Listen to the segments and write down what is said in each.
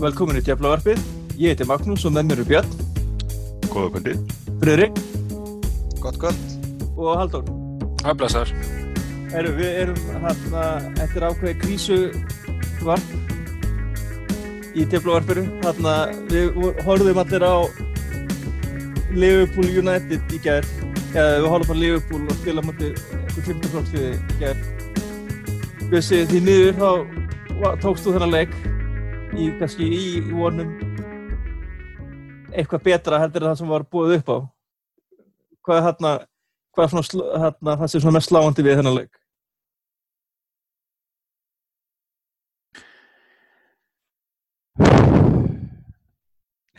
velkomin í Djaflavarpið. Ég heiti Magnús og með mér er Björn, Góða kvöldið. Friðrik Gott, gott. og Halldór. Hafblasar. Erum, við erum hérna eftir ákveði krísuvarp í Djaflavarpinu. Hérna við horfðum allir á Liverpool United í gær. Eða við horfðum á Liverpool og spila mútið eitthvað 15 flokksliði í gær. Bjössi, því miður þá tókst þú þennan leik í kannski í vonum eitthvað betra heldur en það sem var búið upp á. Hvað er hérna, hvað er svona, hérna, það sem er svona mest sláandi við þennan leik?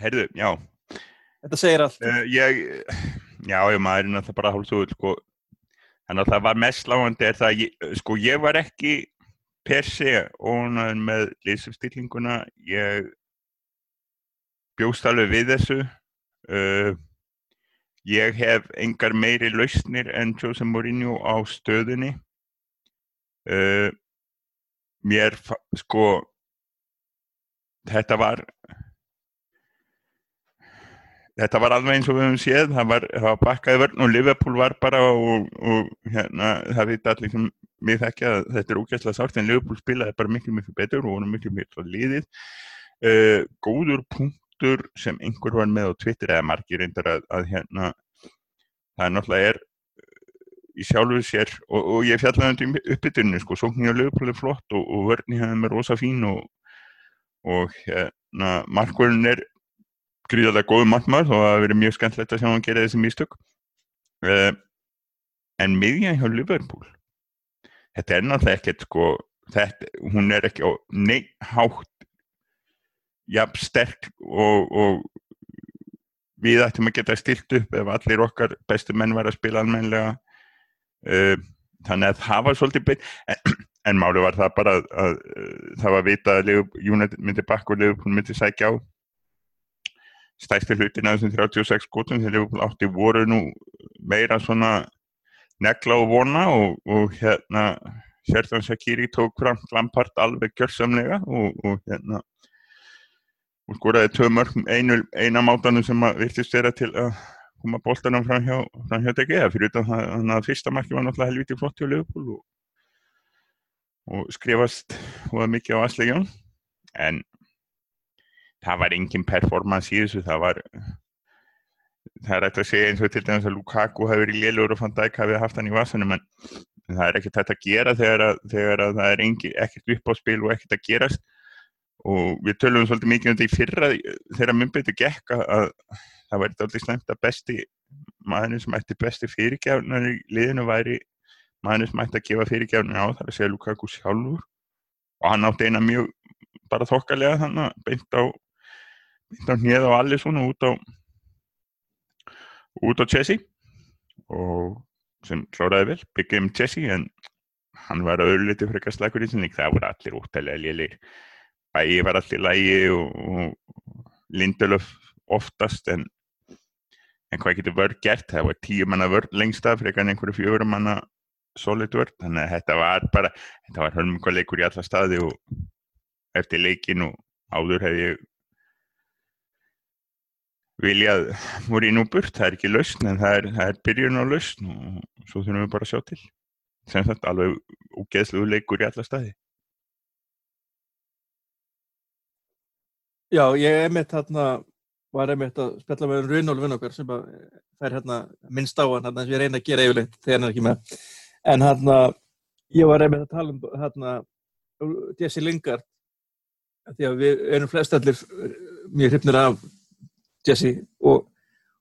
Herðu, já. Þetta segir allt. Uh, ég, já, ég maður er náttúrulega bara hálfsögur, sko. Að það var mest sláandi er það, að ég, sko, ég var ekki per se ónaður með liðsumstillinguna. Ég bjóst alveg við þessu. Uh, ég hef engar meiri lausnir en Jose Mourinho á stöðunni. Uh, mér, sko, þetta var þetta var alveg eins og við höfum séð það var, það var bakkaði vörn og Liverpool var bara og, og hérna, það veit allir sem við þekkja þetta er úgæslega sárt en Liverpool spilaði bara miklu miklu betur og voru miklu miklu liðið. Uh, góður punktur sem einhver var með á Twitter eða margir reyndar að, að hérna það náttúrulega er í sjálfu sér og, og ég fjallaði um uppbytunni sko, sóknir á Liverpool er flott og, og vörni hefði með rosa fín og, og hérna markvörn er gríðarlega góðu markmaður þó að það hafi verið mjög skemmtilegt að sjá hann gera þessi mistök. Uh, en miðjan hjá Liverpool þetta er náttúrulega ekkert sko þetta, hún er ekki á neitt hátt jafn sterk og, og við ættum að geta stilt upp ef allir okkar bestu menn var að spila almenlega uh, þannig að það var svolítið beint en, en máli var það bara að, að, að það var vita að United myndi bakka og Liverpool myndi sækja á stærsti hlutin af þessum 36 skotum þegar Liverpool átti voru nú meira svona negla og vona og, og hérna Sjertan Shaqiri tók fram Lampard alveg gjörsamlega og, og hérna og skoraði tvö mörg einu, eina mátanum sem að virtist vera til að koma boltanum fram hjá, hjá DG fyrir utan það þannig að fyrsta marki var náttúrulega helviti flott hjá Liverpool og, og skrifast var mikið á Aslegjón en það var engin performance í þessu, það var það er eftir að segja eins og til dæmis að Lukaku hafi verið lélur og Van Dijk hafi haft hann í vasanum en það er ekkert hægt að gera þegar að, þegar að það er engi, ekkert upp á spil og ekkert að gerast. Og við tölum svolítið mikið um þetta í fyrra þegar myndbyrtu gekk að, að það væri alltaf slæmt að besti maðurinn sem ætti besti fyrirgjáðunar í liðinu væri maðurinn sem ætti að gefa fyrirgjáðunar á það er að segja Lukaku sjálfur. Og hann átti eina mjög bara þokkalega þannig beint á beint á Alisson og út á út á Chelsea og sem kláraði vel, byggði um Chelsea en hann var fyrir eitthvað slagur í sinni, það voru allir úttalega lélir bæi var allir lægi og, og Lindelöf oftast en en hvað getur vörð gert, það var tíu manna vörð lengst af fyrir einhverju fjögur manna solid vörð, þannig að þetta var bara þetta var hölmum leikur í alla staði og eftir leikin og áður hef ég viljað voru í nú burt, það er ekki lausn en það er, það er byrjun á lausn og svo þurfum við bara að sjá til sem sagt alveg úgeðsluðu leikur í alla staði Já, ég er mitt hérna, var einmitt að spjalla með Runólu vinn okkar sem fær hérna minnst á hann hérna sem ég reyna að gera yfirleitt þegar hann er ekki með. En hérna, ég var einmitt að tala um hérna Jesse Lingard því að við erum flest allir eh, mjög hrifnir af Jesse og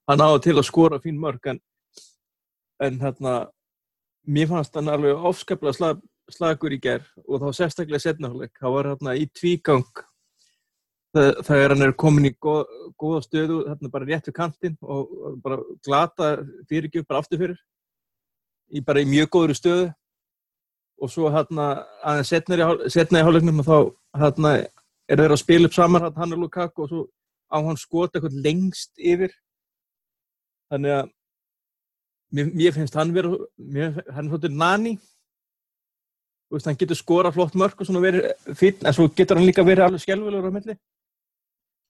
hann áður til að skora fín mörg en, en hérna mér fannst hann alveg ofskaplega slag, slagur í ger og þá sérstaklega setnafleik, hann var hérna í tvígang það, þegar hann er komin í góð, góða stöðu hérna bara rétt við kantinn og, og bara glata fyrirgjöf bara aftur fyrir í bara í mjög góður stöðu. Og svo hérna aðeins setna í, hálfleiknum og þá hérna er þeir að spila upp saman hann og Lukaku og svo á hann skota eitthvað lengst yfir. Þannig að mér, mér finnst hann vera mér, hann er svolítið nani. Veist, hann getur skora flott mörg og svona verið fýtt, en svo getur hann líka verið alveg skjálfilegur á milli.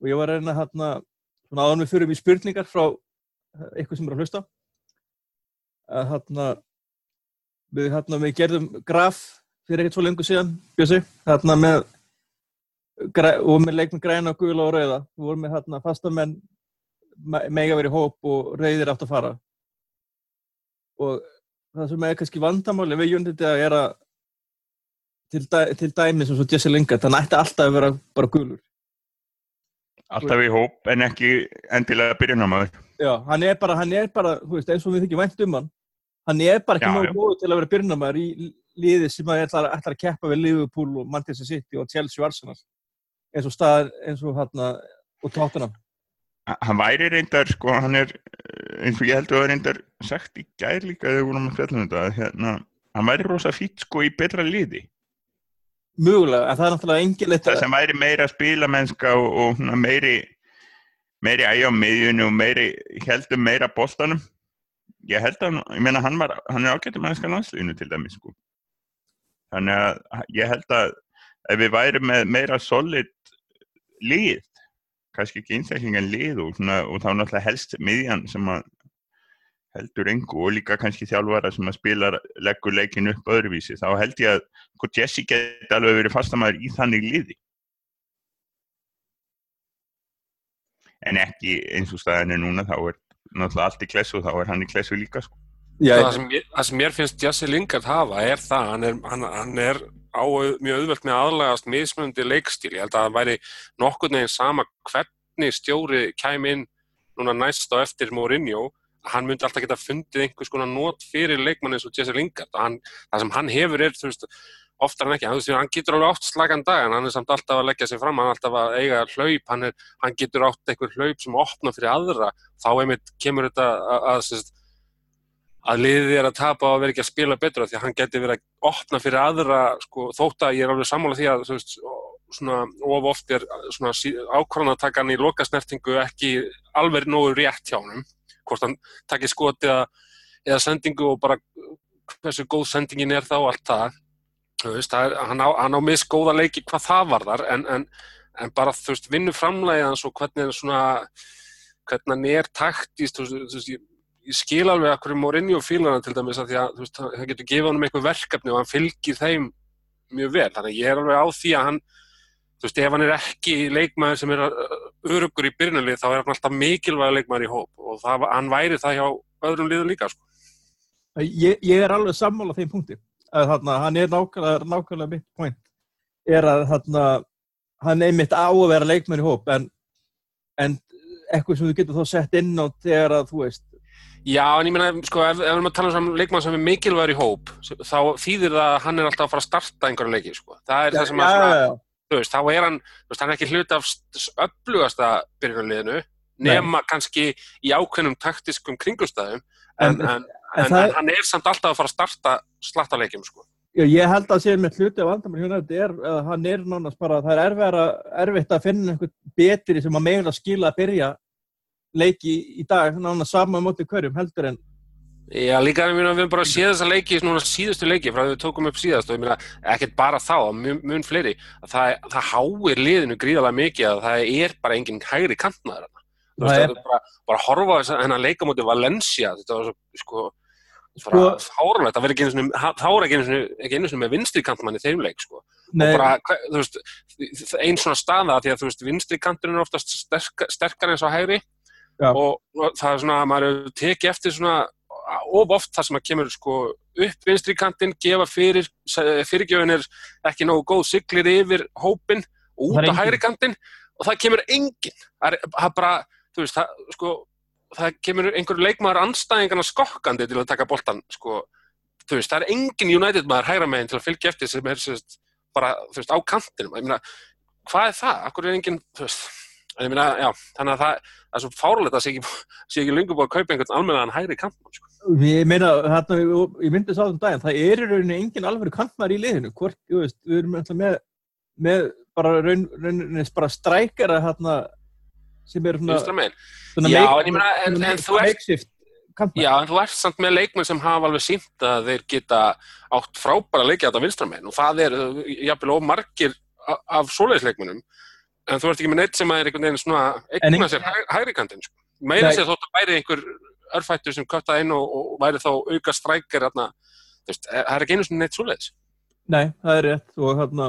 og ég var að reyna hérna, svona áðan við fyrir í spurningar frá eitthvað sem er að hlusta að hérna við hérna við gerðum graf fyrir ekkert svo lengur síðan bjössi, hérna með og með leik með græna, gula og rauða. Við vorum með hérna fastamenn mega verið hóp og rauðir átt að fara. Og það sem er kannski vandamáli við United er að til, dæ, til dæmis eins og Jesse Lingard þannig ætti alltaf að vera bara gulur. Alltaf í hóp en ekki endilega byrjunamaður. Já, hann er bara, hann er bara, veist, eins og við þykjum vænt um hann hann er bara ekki mjög góð til að vera byrjunamaður í liði sem að ætlar, ætlar að keppa við Liverpool og Manchester City og Chelsea og Arsenal eins og staðar, eins og hérna og Tottenham Hann væri reyndar, sko, hann er eh, eins og ég held að það er reyndar sagt í gær líka þegar við vorum að fjalla um þetta hérna, hann væri rosa fýtt sko í betra liði. mögulega, en það er náttúrulega engin eitt Það sem væri meira spilamennska og, og meiri meiri ægja á miðjunni og meiri heldum meira boltanum. Ég held að, ég meina hann var, hann er ágættum mennska landslíðinu til dæmis sko. Þannig að ég held að ef við væri með meira solid lið, kannski ekki einstaklingan lið og, svona, og þá náttúrulega helst miðjan sem að heldur engu og líka kannski þjálfara sem að spila leggur leikin upp öðruvísi, þá held ég að Jesse geti alveg verið fastamæður í þannig liði. En ekki eins og staðan er núna, þá er náttúrulega allt í klessu og þá er hann í klessu líka sko. Já, það, sem ég, það sem mér finnst Jesse Lingard hafa er það, hann er, hann, hann er á mjög auðvelt með aðlagast mismunandi leikstíl, ég held að það væri nokkurn veginn sama hvernig stjóri kæm inn núna næst á eftir Mourinho, hann myndi alltaf geta fundið einhvers konar nót fyrir leikmann eins og Jesse Lingard, hann, það sem hann hefur er, þú veist, oftar en ekki, hann, veist, hann getur alveg átt slagan dag en hann er samt alltaf að leggja sig fram, hann er alltaf að eiga hlaup, hann, er, hann getur átt einhver hlaup sem opna fyrir aðra, þá einmitt kemur þetta að, að, að að liðið er að tapa og að vera ekki að spila betra því að hann geti verið að opna fyrir aðra sko, þótt að ég er alveg sammála því að veist, svona of oft er ákvarðanatakan í lokasnertingu ekki alveg nógu rétt hjá hann hvort hann takir skoti eða, eða sendingu og bara hversu góð sendingin er þá allt það. Veist, það er, hann á, hann á misgóða leiki hvað það varðar en, en, en bara þú veist, vinnu framlega hans og hvernig er svona hvernig hann er taktist þú veist, ég ég skil alveg að hverju Mourinho fílar hann til dæmis að að veist, það getur gefið honum eitthvað verkefni og hann fylgir þeim mjög vel, þannig að ég er alveg á því að hann þú veist, ef hann er ekki leikmaður sem er örugur í byrjunalið þá er hann alltaf mikilvæg leikmaður í hóp og það, hann væri það hjá öðrum liðum líka sko. ég, ég er alveg sammála þeim punkti að þarna, hann er nákvæmlega, nákvæmlega mitt point er að þarna, hann er mitt á að vera leikmaður í hóp en, en eitthvað sem þú getur þá sett inn á þegar að þú veist Já, en ég meina, sko, ef, ef við erum að tala um leikmann sem er mikilvægur í hóp, þá þýðir það að hann er alltaf að fara að starta einhverja leiki, sko. Það er það sem að, svona, já, þú veist, þá er hann, þú veist, hann er ekki hluti af öflugasta byrjunarliðinu, nema kannski í ákveðnum taktiskum kringumstæðum, en, En- en, en en hann er samt alltaf að fara að starta slatta leikjum, sko. Já, ég held að sé með hluti af vandamál hérna þetta er að hann er nánast bara það er erfitt að finna einhvern betri sem að meginlega skila að byrja leiki í dag nánast sama móti hverjum heldur en Já, líka, meina, við höfum bara séð þessa leiki, núna síðustu leiki, frá því við tókum upp síðast og ég meina, ekkert bara þá, mun, mun fleiri, að það, það háir liðinu gríðarlega mikið að það er bara engin hægri kantnaður. Þú veist, það er bara, bara horfa þess að hennar leika móti Valencia, þetta var svo, sko, Sko- fárlegt, það verður ekki einu sinni, þá er ekki einu sinni, ekki einu sinni með vinstri kantmann í þeim leik, sko. Nei, Og bara, þú veist, einn svona staða, því að þú veist, vinstri kanturinn er oftast sterk, sterkar eins og hægri Já. og það er svona, maður hefur tekið eftir svona of oft það sem að kemur sko upp vinstri kantinn, gefa fyrir fyrirgjöfin er ekki nógu góð siglir yfir hópin og út á hægri kantinn og það kemur enginn það er bara, þú veist, það, sko það kemur einhver leikmaður anstæðingarna skokkandi til að taka boltan sko, þú veist, það er enginn United maður hægra meginn til að fylgja eftir sem er sérst, bara, þú veist, á kantinum ég meina, hvað er það? Akkur er enginn, þú veist en ég meina, já, þannig að það, það er svo fárulegt að sé ekki, ekki lengur búið að kaupa einhvern almennaðan hægri kantmann, sko. ég meina hérna, ég myndi sá þessum daginn, það er í rauninni engin alveg kantmar í liðinu, hvort, þú veist, við erum alltaf með, með bara raun, rauninni bara strækjara hérna sem er svona, svona Já, make- en ég meina, en- en þú ert- Já, en þú ert samt með leikmenn sem hafa alveg sínt að þeir geta átt frábæra leikja þetta vinstramenn og það er jafnvel of margir a- af svoleiðisleikmennum en þú ert ekki með neitt sem er einhvern veginn svona En eigna ein- sér hæ- hægri kantinn sko. meira sér þótt að væri einhver örfættur sem köttaði inn og, og væri þá auka veist, eh, það er ekki einu svona neitt svoleiðis. Nei, það er rétt. Og hérna,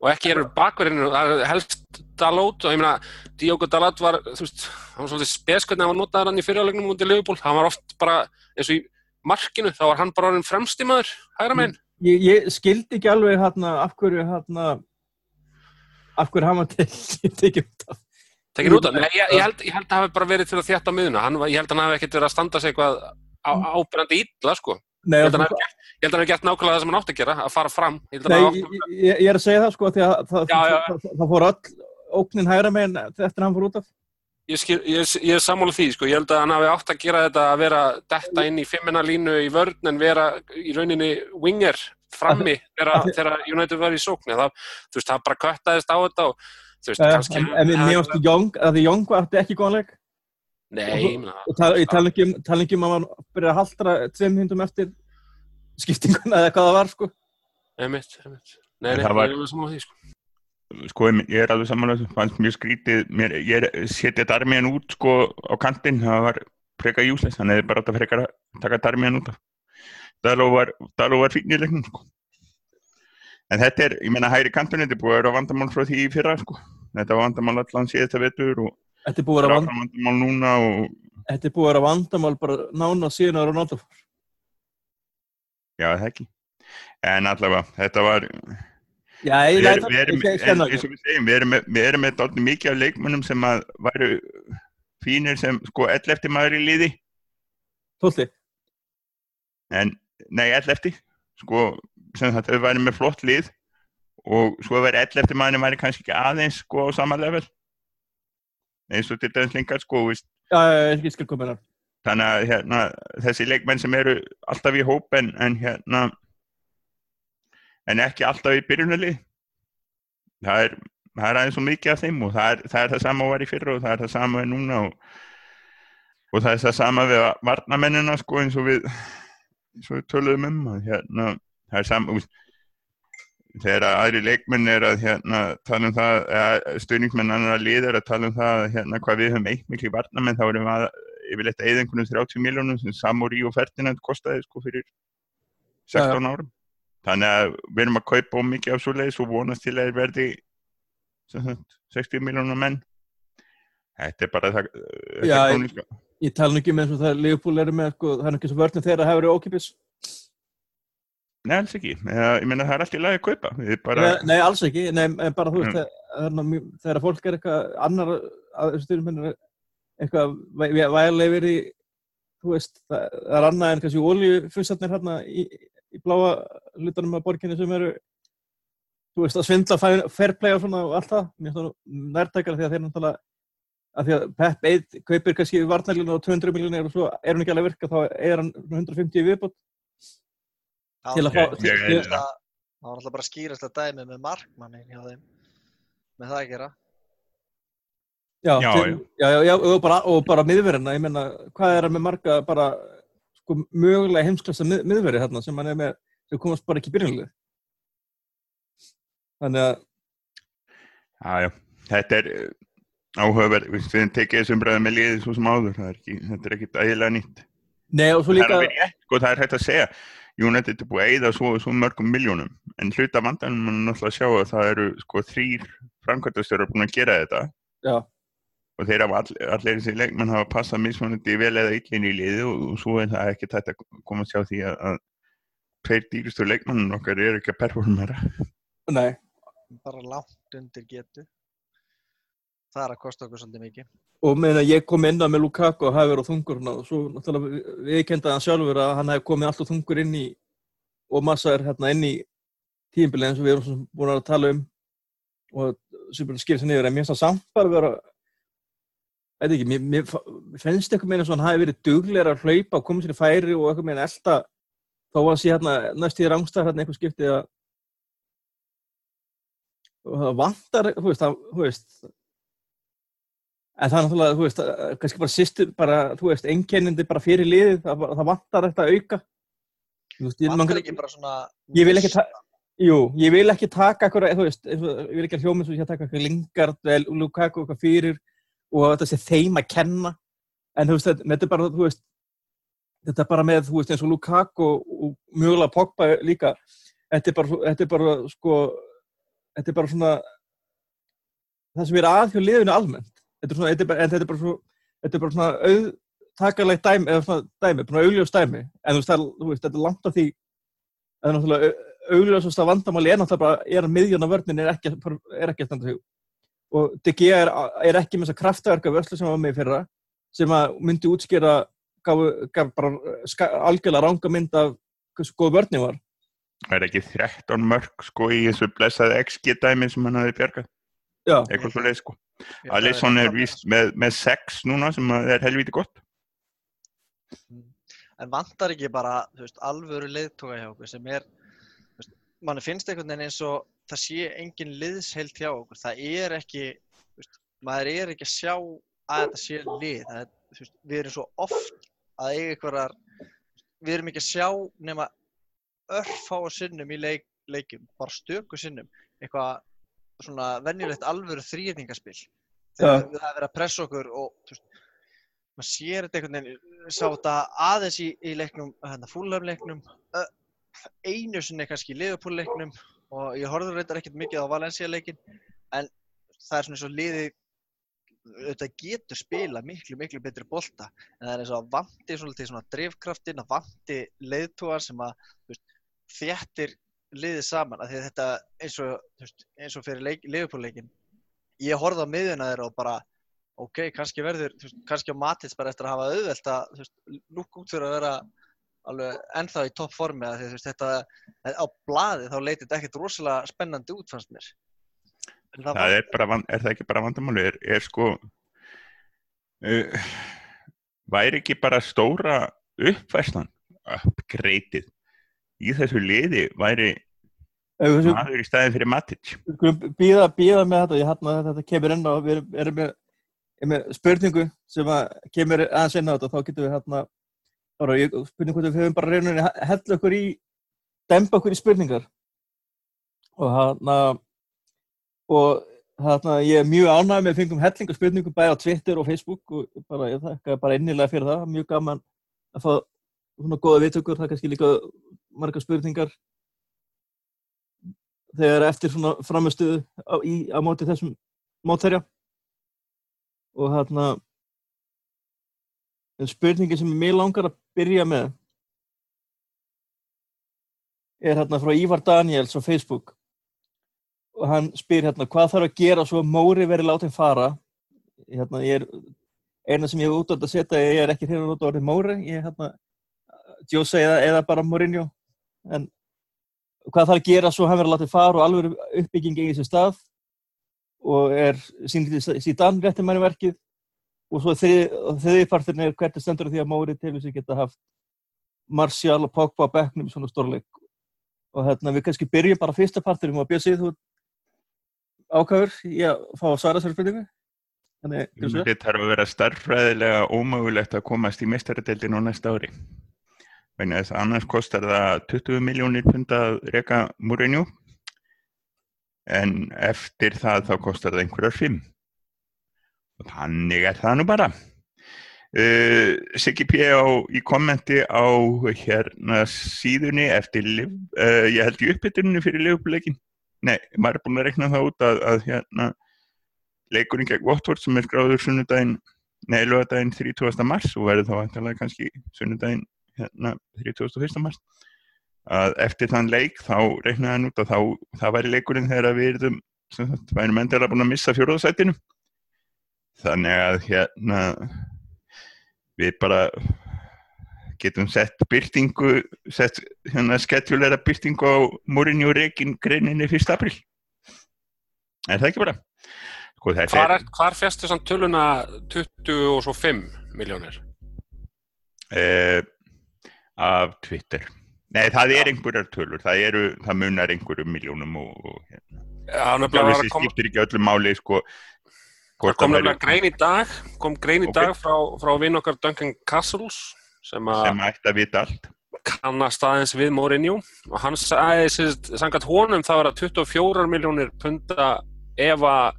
og ekki eru bakverðinu, er helst Dalot og ég meina Diogo Dalot var, veist, hann var svolítið spes hvernig hann var notaður hann í fyrirlegnum mútið Liverpool, hann var oft bara eins og í markinu, þá var hann bara orðin fremsti maður, hægra meginn ég, ég skildi ekki alveg hérna af hverju hérna af hverju hann var til tekið út af? Tekin út af, ég, ég, held, ég held að hafi bara verið til að þjætta miðuna, hann, ég held að hann hafi ekkert verið að standa sig eitthvað á, ábyrjandi illa, sko. Nei, Ég held að hann hafi að hann hafi gert nákvæmlega það sem hann átti að gera, að fara fram. Að Nei, hann ég, ég, er að segja það sko því að það, Já, já, það, það, það fór öll óknin hægra megin eftir að hann fór út af. Ég, skil, ég, ég er sammála því, sko, ég held að hann hafi átt að gera þetta að vera detta inn í fimmina línu í vörn en vera í rauninni winger frammi þegar United var í sókni. Það, þú veist, það bara köttaðist á þetta og, þú veist, kannski... en, en mér varst Young, að því Young var ekki góðan leik? Nei, ég tala ekki um, tala ekki um að hann byrja að haldra tveim hundum eftir skiptinguna eða hvað það var sko. Einmitt, einmitt. Nei, nei, Það var- er sammála því, sko. sko ég er alveg samanlega fannst mjög skrítið, mér, ég er setja Darmian út sko á kantinn. Það var frekar júsleis, hann hefði bara átt að frekar að taka Darmian út af Daló var, Daló var fínn í leiknum sko. En þetta er, ég meina hægri kantinn þetta er búið að vera vandamál frá því í fyrra sko. Þetta var vandamál allan síðasta vetur og Þetta er búið að það er vera vandamál núna og þetta er búið að vera vandamál bara nána síðan að Ronaldo fór. já það ekki. En allavega, þetta var Já, ég við erum, við erum, en, eins og við segjum, við erum með, við erum með dálítið mikið af leikmönnum sem að væru fínir sem sko ell eftir maður í liði. Tólti, en nei, ell eftir. Sko, sem þetta þau væri með flott lið og svo væri ell eftir maðurinn væri kannski ekki aðeins sko á sama level. Eins og til dæmis lingar sko hérna þannig að hérna, þessi leikmenn sem eru alltaf í hóp en, en hérna en ekki alltaf í byrjunarlið það er, það er aðeins svo mikið af þeim og það er það, er það sama að var í fyrra og það er það sama við núna og, og það er það sama við varnamennina sko eins og við við töluðum um að hérna, það er sama úst, þegar að aðri leikmenn er að hérna, tala um það eða stuðningsmenn annar að liða er að tala um það hérna, hvað við höfum eitt miklu varnamenn þá erum við að yfirleitt eða einhvern 30 miljónum sem Samúri og Ferdinand kostaði sko fyrir 16 árum. Þannig að við erum að kaupa of mikið af svo leiðis og vonast til að þeir verði sem sagt, 60 miljónum menn. Þetta er bara það þetta Já, er ég- tala nú ekki með eins og það Leopold eru með sko, það er ekki svo vörnum þeirra að hafa verið ókipis Nei, alls ekki, ég meina það er allt í lagi að kaupa. Bara, Nei, nei, alls ekki, nei, bara þú veist Mm. er þegar fólk er eitthvað annar að þessu styrminn eitthvað vælega í þú veist, það það er annað en kannski olíufussarnir hérna í, í bláa hlutunum af borginni sem eru þú veist, að svindla fairplay og svona og allt það, mér finnst það nærtækara því að þeir náttúrulega að því að Pep Eid kaupir kannski varnarlinu á 200 miljonir og svo er hún ekki alveg virka þá er hann 150 í viðbót. Til að fá Það var alltaf bara skýrast að dæmi með markmannin hjá þeim með það að gera. Já, Já, til, já, já, já, og bara, og bara miðverðina, ég meina, hvað er hann með marga bara, sko, mögulega heimsklassa mið, miðverði þarna sem hann er með, sem komast bara ekki í byrjunlið. Þannig að, já, já, þetta er áhugaverð, við við tekið þessum umræðum með liðið svo sem áður, það er ekki, þetta er ekki ægilega nýtt. Nei, og svo það er líka, rétt, sko, það er hægt að segja United er búið að eyða svo, svo mörgum miljónum en hluta vandanum er náttúrulega að sjá að það eru sko þrýr framkvæmtastjórar búin að gera þetta. Já, og þeir hafa all, allir þessi leikmenn hafa passað mismunandi vel eða illin í liði og, og svo er það ekki þetta að koma að sjá því að, að tveir dýrustu leikmennun okkar eru ekki að performera. Nei, bara langt undir getu það er að kosta okkur svolítið mikið. Og meina, ég kom inn að með Lukaku og hafi verið á þungur og svo náttúrulega viðkenda hann sjálfur að hann hefði komið alltaf þungur inn í, og massa er hérna inn í tímbilið eins og við erum búin að tala um, og sem að skilja sér niður, en mér finnst það samt bara vera, veit ekki, mér, mér finnst eitthvað meina svo hann hafi verið duglegur að hlaupa og koma sér í færi og eitthvað meina elda, þá var hann sé hérna næst í rángstæð hérna eitthvað skiptið að það vantar, þú veist, það, þú veist En það er náttúrulega, þú veist, eh, kannski bara sýstur, bara, þú veist, einkennindi bara fyrir liðið, það, það vantar þetta að auka. Þú veist, ég, vantar man, ekki bara svona Ég vil ekki neista. Jú, ég vil ekki taka eitthvað, þú veist, eins og- ég vil ekki að hljómið svo ég að taka eitthvað Lingard, vel, Lukaku eitthvað fyrir og þetta sé þeim að kenna en þú veist, þetta, er bara, þú veist þetta er bara með, þú veist, eins og Lukaku og, og mögulega Pogba líka þetta er bara, þetta er bara, sko þetta er bara svona það sem er að hjá liðinu almennt þetta er svona, þetta er bara, þetta er bara svo þetta er bara svona auðtakalegt dæmi eða svona dæmi, bara augljós dæmi. En þú veist, þetta er langt af því það er náttúrulega augljósasta vandamáli er náttúrulega bara er að miðjuna vörnin er ekki, er ekki að standa sig. Og Gea er, er ekki með þess að kraftaverka vörslu sem var með í fyrra sem að myndi útskýra gaf, gaf bara algjörlega ranga mynd af hversu góð vörni var. Það er ekki 13 mörg sko í þessu blessaði XG dæmi sem hann hafi bjargað, Já, eitthvað svo leið sko. Alisson er víst með, með 6 núna sem er helviti gott. En vantar ekki bara, veist, alvöru leiðtoga hjá okkur sem er, veist, manni finnst einhvern veginn eins og það sé engin liðsheild hjá okkur. Það er ekki, veist, maður er ekki að sjá að þetta sé lið. Það við erum svo oft að eiga einhverjar, við erum ekki að sjá nema örfáa sinnum í leik, leikjum, bara stöku sinnum, eitthvað svona venjulegt alvöru þrýðningaspil. Þegar það er verið að pressa okkur og, veist, maður sér þetta einhvern veginn, sá þetta aðeins í, í leiknum, hérna, fúlhamleiknum, einu sinni kannski í liðupúlleiknum og ég horfður reyndar ekkert mikið á Valencia leikin, en það er svona eins og liði, auðvitað getur spila miklu, miklu betri bolta, en það er eins og að vanti svolítið svona drifkraftin, að vanti leiðtúar sem að, veist, þjættir liðið saman, því að þetta eins og, veist, eins og fyrir leik, liðupúlleikin, ég horfði á miðjuna þeirra og bara, ok, kannski verður, veist, kannski á Matins bara eftir að hafa auðvelt að, lúk út fyrir að vera alveg ennþá í topp formi að veist, þetta, á blaði þá leytið þetta ekkert rosalega spennandi út fannst mér. En Það var- er, bara, er það ekki bara vandamáli, er, er sko, uh, væri ekki bara stóra uppvæslan, uppgreitið í þessu liði væri við maður í staðin fyrir Matic. býða, býða með þetta, ég hérna þetta kemur inn á, við erum, erum með, með spurningu sem að kemur aðeins inn á þetta, þá getum við hérna bara, ég, spurning hvort við höfum bara reynuninni hella okkur í, dempa okkur í spurningar og hérna og hérna ég er mjög ánægð með að fengum hellinga spurningum bæði á Twitter og Facebook og bara, ég þakka bara innilega fyrir það, mjög gaman að fá svona góða viðtökur, það er kannski líka margar spurningar þegar eftir svona framistuðu á, á móti þessum mótherja. Og þarna en spurningin sem mér langar að byrja með er hérna frá Ívar Daniels á Facebook. Og hann spyr hérna hvað þarf að gera svo að Móri veri látið fara? Hérna ég er eina sem ég hef út að setja ég er ekki hérna út á orðið Móri ég er hérna Jose eða, eða bara Mourinho en hvað þarf að gera svo hann verið að láta fara og alveg uppbygging í þessu stað og er síðan réttir manni verkið og svo þriði partin er hvernig stendur því að Móri til þess að geta haft Martial og Pogba á bekknum svona stórleik og hérna við kannski byrjum bara fyrsta partinum og bjöð sig þú ákvæður í að fá að svara vel. Þetta þarf að vera starffræðilega ómögulegt að komast í meistaradeildin á næsta ári. Vegna þess að annars kostar það 20 miljónir pund að reka Mourinho en eftir það þá kostar það einhverjar 5. Og þannig er það nú bara. Uh, Siggi P. á í kommenti á hérna síðunni eftir Liv- uh, ég held í uppbytunni fyrir leifupleikin nei, maður er búin að rekna það út að, að hérna leikurinn gegn Watford sem er skráður sunnudaginn nei, lögadaginn 30. mars og verður þá vantanlega kannski sunnudaginn hérna 31. mars að eftir þann leik þá reiknaði hann út að þá, það væri leikurinn þegar við erum sem sagt, værum endilega búin að missa fjóruðsætinu þannig að hérna við bara getum sett byrtingu sett hérna skedjulera byrtingu á Mourinho Rekin greininni 1. april er það ekki bara sko þetta Hvar, er, hvar fjast þessan töluna 20 og svo 5 miljónir? uh, af Twitter Nei, það er einhverjar tölur, það, eru, það munar einhverjum miljónum og, og hérna. Það kom, skiptir ekki öllu máli, sko. það kom nefnilega grein í dag, kom grein í Ok. dag frá, frá vinn okkar Duncan Castles sem að sem ætti að vita allt. kannast aðeins við Mourinho og hann sagði, sangat honum það var að 24 miljónir punta ef að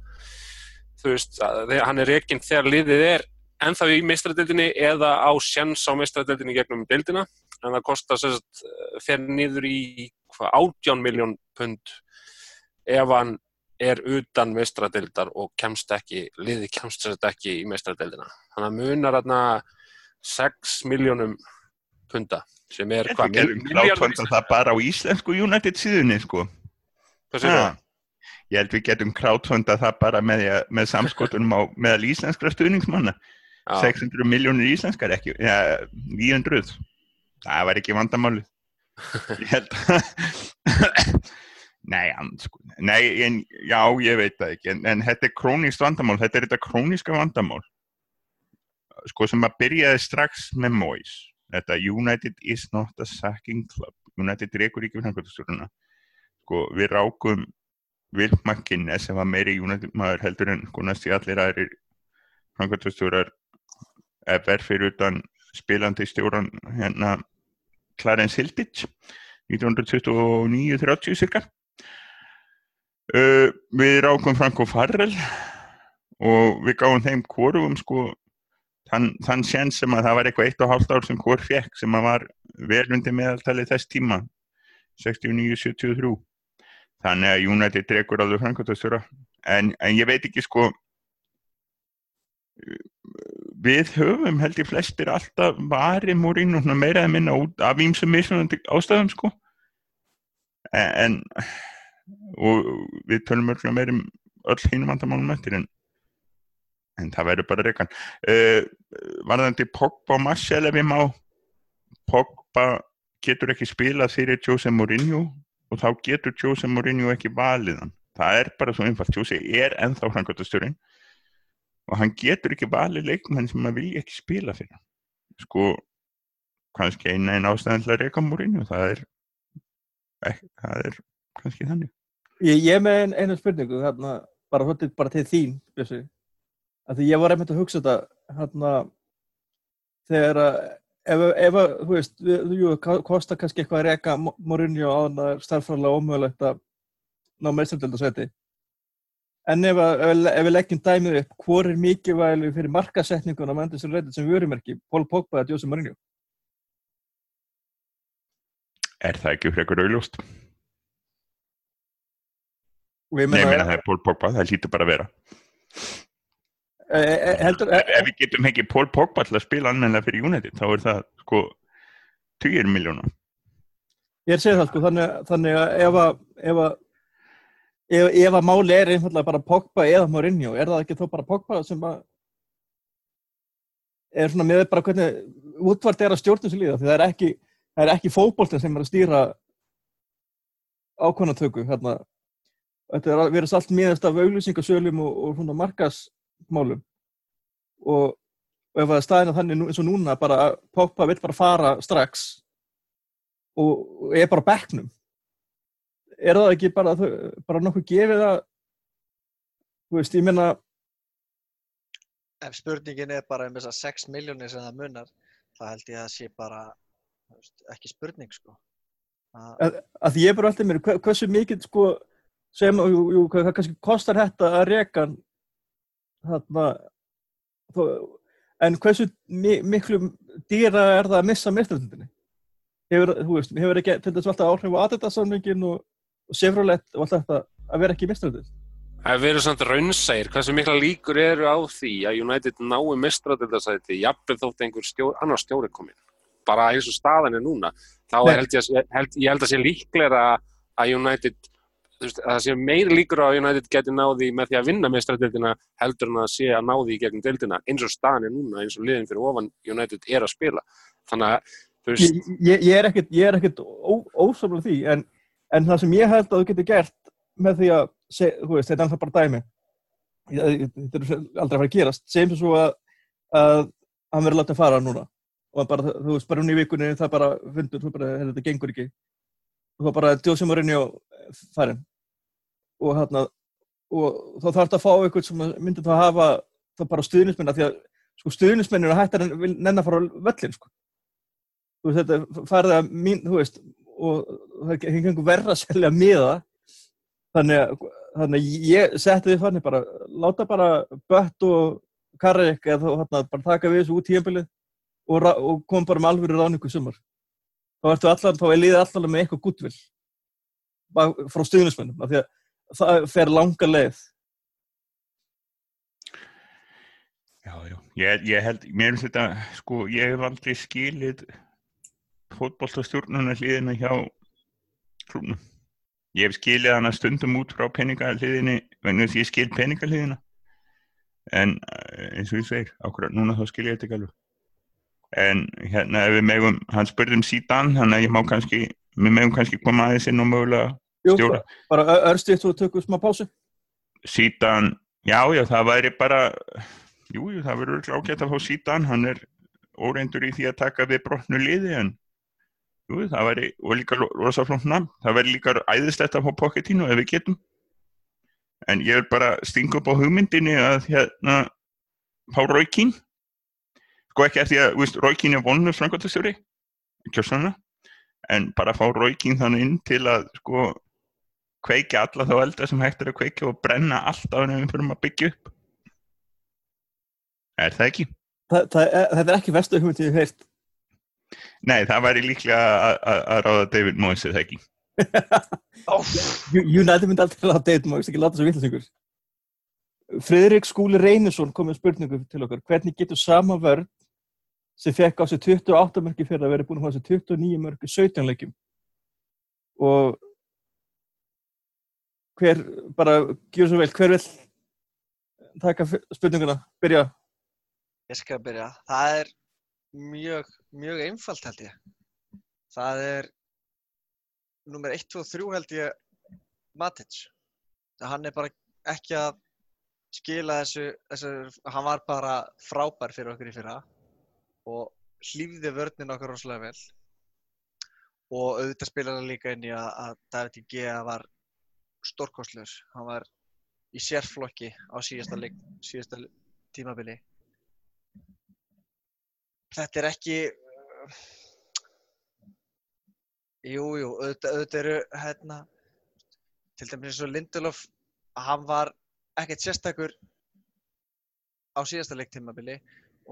þú veist, að hann er reyginn þegar liðið er ennþá í meistradildinni eða á sjans á meistradildinni gegnum dildina en það kostar sérst fyrir nýður í 18 miljón pund ef hann er utan meistradildar og kemst ekki, liðið kemst sérst ekki í meistradildina. Þannig að munar aðna 6 miljónum punda sem er hvað, krátfönda það bara á íslensku United síðunni sko. Hvað segir Ha. Ég held við getum krátfönda það bara með, með samskotunum á meðal íslenskra stuðningsmanna. það? 600 miljónir íslenskar ekki, ja, 900. Það var ekki vandamáli. Ég held að... Nei, sko, nei, en, já, ég veit það ekki, en, en þetta er krónískt vandamál, þetta er þetta króníska vandamál, sko, sem að byrjaði strax með Moyes, þetta United is not a sacking club, United rekur ekki við framkvæmtastjórnuna, sko, við rákum McInnes sem var meiri United maður heldur en sko næst í allir aðrir framkvæmtastjórar efer fyrir utan spilandi stjóran hérna Clarence Hilditch 1929-30 cirka. Uh, við rákum Franco Farrell og við gáum þeim hvorum sko þann, þann séns sem að það var eitthvað eitt og hálft ár sem hvor fekk sem að var velundi meðaltalið þess tíma 69-73 þannig að United dregur alveg framkvæmtastjóra en, en ég veit ekki sko við höfum held ég flestir alltaf varið Mourinho svona meira eða minna út af ímsum mismunandi ástæðum sko. En og við tölum örgulega meira um öll hínum vandamálum eftir en en það verður bara reykan uh, varðandi Pogba og Marcel ef ég má. Pogba getur ekki spilað fyrir Jose Mourinho og þá getur Jose Mourinho ekki valið hann. Það er bara svo einfalt, Jose er ennþá framkvæmtastjórinn og hann getur ekki valið leikmenn sem maður vilja ekki spila fyrir sko kannski eina einn ástæðan til að reyka Mourinho það er ekki, það er kannski þannig Ég, ég er með ein, einu spurningu, hérna, bara, hluti, bara til þín, Bjössi. Að því ég var einmitt að hugsa þetta, hérna, þegar að, ef, ef að, þú veist, við, jú, ko- kostar kannski eitthvað að reka Mourinho á þannig að starffræðilega ómögulegt að ná meðstöldasæti. En ef, að, ef, við- leggjum dæmið upp, hvor er mikilvægileg fyrir markasetninguna með endur sem reyndið sem vörumerki, Paul Pogba eða Jose Mourinho? er það ekki frekar auðljóst? Og ég meina, meina það er Pól Pogba, það lítur bara að vera e, e, heldur, e, ef við getum ekki Pól Pogba til að spila annarlega fyrir United, þá er það sko 20 miljóna Ég segi það sko, þannig, þannig að ef að, ef að, ef, að máli er einfallega bara Pogba eða Mourinho, er það ekki þó bara Pogba sem að er svona með bara hvernig útvart er að stjórnum sér líða, því það er ekki, ekki fótboltin sem er að stýra ákvönatöku, hérna, þetta er að vera allt miðast af auglýsingasölum og, og svona markasmálum og, og ef er staðina þannig eins og núna bara að Pogba vill bara fara strax og, og er bara á bekknum er það ekki bara, bara nokkuð gefið að þú veist, ég meina Ef spurningin er bara um þessar 6 miljónir sem það munar, þá held ég að það sé bara þú veist, ekki spurning sko. Það, að, að ég bara alltaf mér, hve- hversu mikið sko, sem, jú, jú, hvað kannski kostar þetta að reka þarna þó, en hversu mi, miklu dýra er það að missa mestraröndinni hefur, þú veist, hefur ekki til þess alltaf áhrif á aðeitaðsamlingin og, sefrulett og allt þetta að vera ekki Ef við erum samt raunsægir, hversu mikla líkur eru á því að United nái mistradildasæti, jafnveg þótt einhver stjór, annar stjóri komin. Bara eins og staðan er núna. Þá er, held ég, held, ég held að sé líklega að United, veist, að það sé meiri líkur á að United geti náði með því að vinna mistradildina heldur en að sé að náði í gegnum dildina. Eins og staðan er núna, eins og liðin fyrir ofan United er að spila. Þannig að, veist, ég, ég, ég er ekkert ósamlega því en, en það sem ég held að þú getur gert með því að, þú veist, þetta er alltaf bara dæmi. Þetta er aldrei að fara að gerast. Sem svo að, að hann verður látið að fara núna. Og bara, þú veist, bara hún í vikunni það bara fundur, þú bara, hey, þetta gengur ekki. Og þá bara Jose Mourinho farin og hérna og þá þarf þetta að fá eitthvað sem myndi þá hafa þá bara stuðnismenn af því að sko stuðnismenn eru hættar en vil nenn að fara á völlin sko. Þú veist, þetta farið að mín, þú veist, og það er ekki einhver verra að selja miða. Þannig þannig ég setti því fannig bara, láta bara bött og karrik eða bara taka við þessu út tíðanbilið og, og kom bara með alvöru ráningu sumar. Þá ertu allan, þá er liðið allan með eitthvað gúttvill frá stuðnismennum, af því að það fer langa leið. Já, já, ég, ég held, mér finnst þetta, sko, ég hef aldrei skilið fótbollstastjórnuna hliðina hjá klúnum. Ég hef skilið hana stundum út frá peningahliðinni, vegna að ég skil peningahliðina. En eh, eins og ég segir, ákveðar núna þá skil ég þetta ekki alveg. En hérna ef við megum, hann spurði um síðan, þannig að ég má kannski, við megum kannski koma aðeins inn og mögulega Jú, stjóra. bara ö- örstuðt og tökum smá pásu Sítan, já, já, það væri bara, jú, jú, það verður ágætt að fá Sítan, hann er óreindur í því að taka við brotnu liði, en jú, það væri, og líka lo- rosa flónt namn, það væri líka æðislegt að fá Pochettino ef við getum. En ég vil bara stinga upp á hugmyndinni að hérna, fá Róikín, sko ekki að, þú veist, Róikín er vonlu framkvæmtastjóri, kjörsanna, en bara fá Róikín þannig inn til að, sko, kveikja alla þá elda sem hægt er að kveikja og brenna allt á henni við fyrir að byggja upp er það ekki? það, það, er- þetta er ekki vestu hugmynd ég hef heyrt Nei, það væri líklega að- að að ráða David Moyes eða ekki. United myndi aldrei láta David Moyes ekki láta svo vittlisingur Friðrik Skúli Reynisson kom með spurningu til okkar. Hvernig getur sama vörn sem fekk á sig 28 mörki fyrir að vera búin að fá sig 29 mörki 17 leikjum? Og hver, bara gjör svo vel, hver vil taka spurninguna, byrja. Ég skal byrja. Það er mjög, mjög einfalt held ég. Það er nummer 1, 2 og 3 held ég Matic. Það hann er bara ekki að skila þessu, þessu, hann var bara frábær fyrir okkur í fyrra og hlýfði vörnin okkur rosalega vel og auðvitað spilar hann líka inn í að, að David G. var stórkostlegur, hann var í sérflokki á síðasta, leik, síðasta tímabili þetta er ekki uh, jú, jú, auðvitað, auðvitað eru hérna, til dæmis eins og Lindelof hann var ekkert sérstakur á síðasta leiktímabili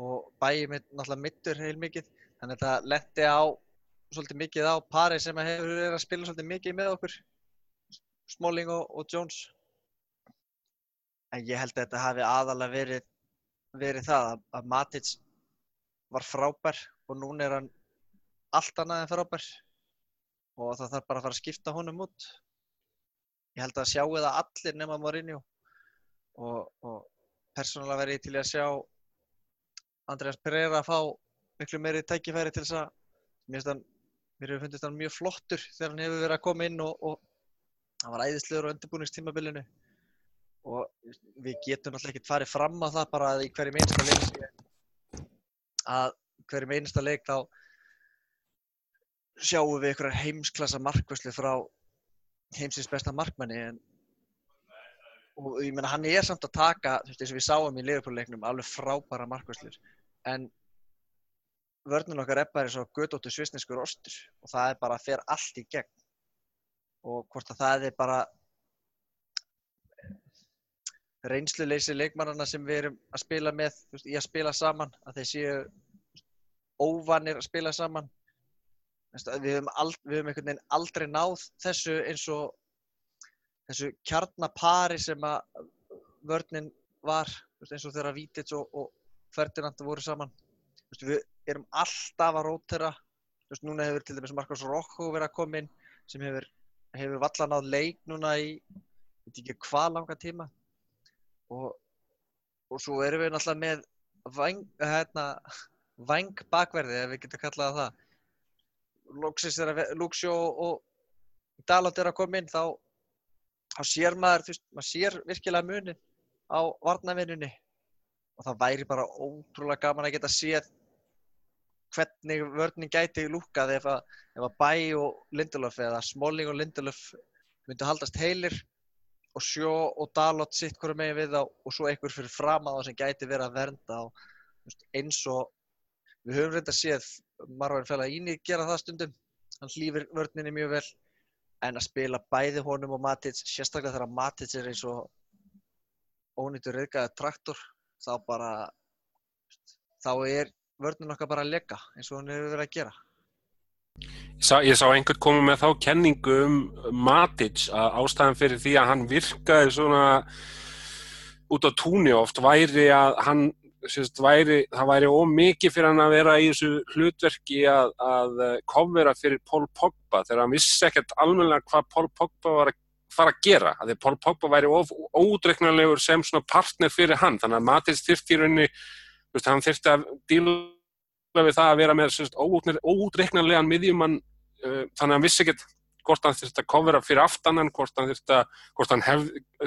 og bæði mitt náttúrulega mittur heil mikið þannig að þetta letti á svolítið mikið á pari sem hefur verið að spila svolítið mikið með okkur Smalling og, og Jones. En ég held að þetta hafi aðalega verið verið það að, að Matic var frábær og núna er hann allt annað en frábær. Og það þarf bara að fara að skipta honum út. Ég held að sjáu það allir nema Mourinho. Og, og persónulega verið til í að sjá Andreas Pereira að fá miklu meiri tækifæri til þess að mér hefur fundist hann mjög flottur þegar hann hefur verið að koma inn og, og hann var æðislegur á undirbúningstímabilinu. Og við getum náttúrulega ekkert farið fram á það bara að í hverjum einasta leik að hverjum einasta leik þá sjáum við einhverjar heimsklassa markvæslu frá heimsins besta markmanni en og ég meina hann er samt að taka þú veist eins og við sáum í Liverpool-leiknum alveg frábæra markvæslur en vörnun okkar er bara eins og gödóttu svisneskur ostur og það er bara að fer allt í gegn. Og hvort að það er bara reynsluleysi leikmannana sem við erum að spila með veist, í að spila saman að þeir séu óvanir að spila saman. Veist, að við höfum, ald, við höfum einhvern veginn aldrei náð þessu eins og þessu kjarnapari sem að vörnin var veist, eins og þegar Vítits og, og Ferdinand voru saman. Veist, við erum alltaf að rótera. Veist, núna hefur til dæmis Marcos Rocco verið að koma inn sem hefur, hefur vallan náð leik núna í veit ekki hvað langa tíma og, og svo erum við náttúrulega með væng, hérna, væng bakverði ef við getum kallað það Lúksjó og Dalot er að koma inn þá, þá sér maður, þú veist, maður sér virkilega munin á varnavinnunni og það væri bara ótrúlega gaman að geta séð hvernig vörnin gæti lúkað ef að, ef að Bæ og Lindelof eða Smalling og Lindelof myndu haldast heilir og Sjó og Dalot sitt hverju megin við þá og svo einhver fyrir fram að það sem gæti verið að vernda veist, eins og við höfum reynda séð Marvin Fellaini gera það stundum. Hann hlýfir vörninni mjög vel. En að spila bæði honum og Matic, sérstaklega þegar Matic er eins og ónýttur reyðgæði traktor, þá bara, þá er vörnin okkar bara að leka eins og hann hefur verið að gera. Ég sá, ég sá einhvern koma með þá kenningu um Matic að ástæðan fyrir því að hann virkaði svona út á túnni oft væri að hann sérst, væri, það væri ómikið fyrir hann að vera í þessu hlutverki að, að kofvera fyrir Paul Pogba þegar hann vissi ekkert almennilega hvað Paul Pogba var að fara að gera að því Paul Pogba væri of ódreiknarlegur sem partner fyrir hann þannig að Matic þyrfti í veist, hann þyrfti að díla við það að vera með ódreiknarlegan miðjumann uh, þannig að hann vissi ekkert hvort hann þurfti að kofra fyrir aftanan, hvort hann þurfti að, hvort hann hef,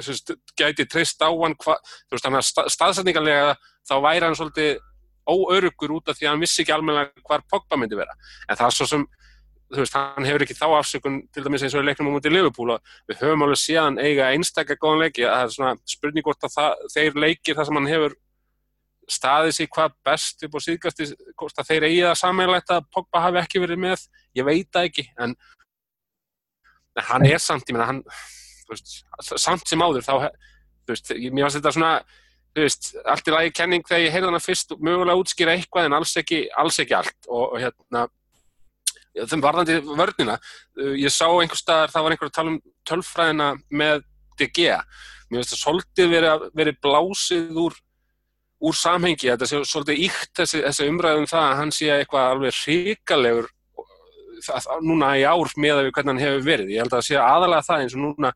sérst, gæti treyst á hann, hva, þú veist, hann að staðsætningarlega þá væri hann svolítið óörugur út af því að hann vissi ekki almenna hvar Pogba myndi vera. En það er svo sem, þú veist, hann hefur ekki þá afsökun til dæmis eins og í leiknum á mútið Liverpool og við höfum alveg séðan eiga einstaklega góðan leiki, að það er svona spurning hvort að það, þeir leikir það sem hann hefur staðið sér hvað best upp á síðgasti, hvort að þeir eigi það sammeilegt að Pogba hafi ekki verið með, ég veit það ekki, en en hann er samt, ég meina, hann veist, samt sem áður, þá þú veist, mér finnst þetta svona þú veist, allt í lagi kenning þegar ég heyrði hana fyrst mögulega útskýra eitthvað en alls ekki, alls ekki allt og, og hérna þeim varðandi vörnina ég sá einhver staðar, það var einhver að tala um tölfræðina með DG mér finnst það svolítið verið blásið úr úr samhengi, þetta sé svolítið íkt þessi, þessi umræðum það að hann sé eitthvað alveg ríkalegur núna í ár með að við hvernig hann hefur verið. Ég held að það sé aðalega það eins og núna,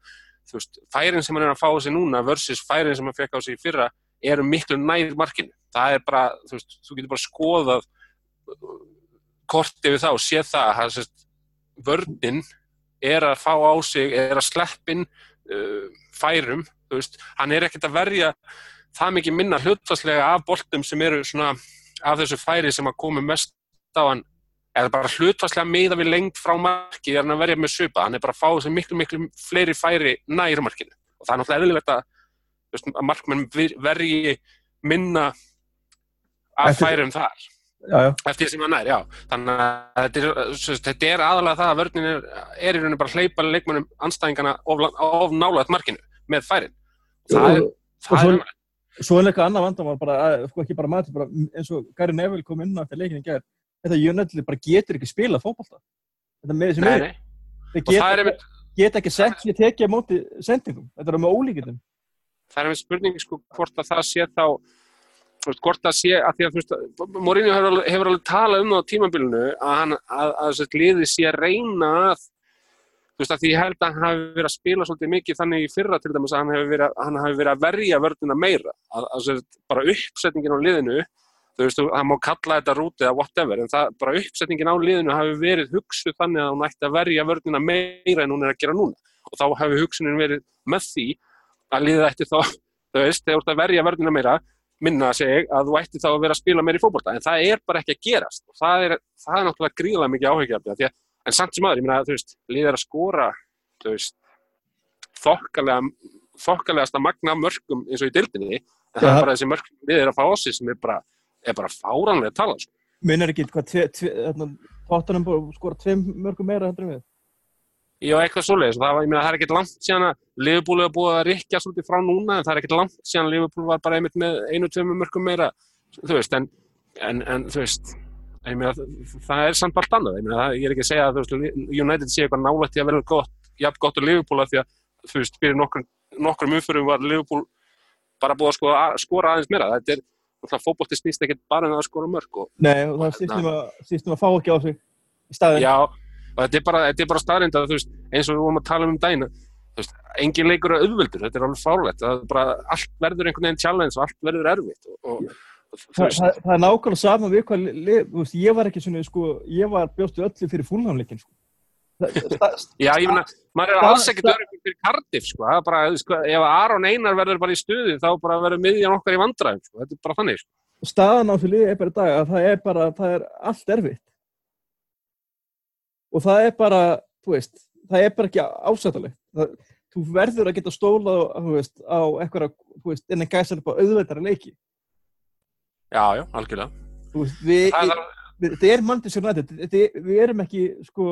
þú veist, færin sem hann er að fá þessi núna versus færin sem hann fekk á sig fyrra eru miklu nær markinu. Það er bara, þú veist, þú getur bara skoðað kortið við það og séð það að vörninn er að fá á sig, er að sleppin uh, færum, þú veist, hann er ekkert að verja það mikið minna hlutfastlega af boltum sem eru svona af þessu færi sem að komi mest á hann. Eða bara hlutfastlega miða við lengt frá marki er hann að verja með söpa, hann er bara að fá þessi miklu miklu fleiri færi nær markinu. Og það er náttúrulega eðlilegt að, að markmenn verji minna Eftir- færum þar. Já, já. eftir sem hann nær, já. Þannig að þetta er, þetta er aðalega það að vörnin er, er í rauninu bara að hleypa leikmannum anstæðingana of, of nálaðt markinu með færin. Það er, það svo- er Svo er eitthvað annað vandamál, bara, að, sko ekki bara maður, bara eins og Gary Neville kom inn á eftir leikinni í gær, þetta United bara getur ekki spilað fótbolta. Þetta með þessi með, og það geta, einmitt geta ekki sett ég tekið á móti sendingum. Þetta er með ólíkindum. það er einmitt spurning sko hvort að það sé þá hvort það sé að því að þú veist, Mourinho hefur, hefur alveg talað um það á tímabilinu að að, að, að liði sé að reyna að þú veist, að því ég held að hann hafi verið að spila svolítið mikið þannig í fyrra til dæmis að hann hafi verið, hann hafi verið að verja vörðina meira, að, að bara uppsetningin á liðinu þú veist, það má kalla þetta rútið eða whatever, en það, bara uppsetningin á liðinu hafi verið hugsuð þannig að hún ætti að verja vörðina meira en hún er að gera núna. Og þá hafi hugsunin verið með því að liðið ætti þá, þú veist, þegar þú ert að verja vörðina meira, minna seg að þú ætti þá að vera að spila meira í fótbolta, en það er bara ekki að gerast. Og það er, það er náttúrulega gríðlega mikið áhyggjafni, því að, en samt sem aður, ég meina, þú veist, liðið er að skora, veist, þokkalega, þokkalegasta magna af mörgum eins og í dildinni, en það Já. er bara þessi mörg liðið er að fá sig sem er bara, er bara fáránlega tala, sko. Munar ekki hvað, tóttunum skora tveim mörgum meira heldur við. Já, eitthvað svoleiðis. Það, var, ég meina, það er ekkert langt síðan að Liverpool hefur búið að rikja svolítið frá núna en það er ekkert langt síðan að Liverpool var bara einmitt með einu, tveimur mörgum meira þú veist, en, en, en þú veist meina, það- er samt allt annað. Ég, meina, ég er ekki að segja að United sé eitthvað nálægt í að vera gott, jafn gott og Liverpool af því að þú veist, fyrir nokkrum, nokkrum umfyrum var Liverpool bara búið að skora, skora aðeins meira. Þetta er, náttúrulega fótbolti snýst ekkert bara um að skora mörg og Nei, og það sýstum hérna- að, að fá ekki á sig í staðin. Já, þetta er bara, bara staðrind að þú veist, eins og við vorum að tala um um daginn þú veist, engin leikur er auðveldur, þetta er alveg fárlegt það er bara, allt verður einhvern veginn challenge og allt verður erfitt og, og, Þa, það, það er nákvæmlega sama við hvað, veist, ég var ekki svona, sko, ég var bjóstu öllu fyrir fúlnamleikin, sko. Já, ég meina maður er alls ekkert öryggur fyrir Cardiff sko, bara, sko, ef Aron Einar verður bara í stuði, þá bara verður miðjan okkar í vandræðum, sko, þetta er bara þannig sko. staðan á þessu liði er bara í dag að það er bara, það er allt erfitt. Og það er bara, veist það er bara ekki ásættalegt það, þú verður að geta stólað á, eitthvað, innan gæsar upp á auðveldara leiki Já, já, algjörlega. Þetta er Manchester United. Þetta, við erum ekki sko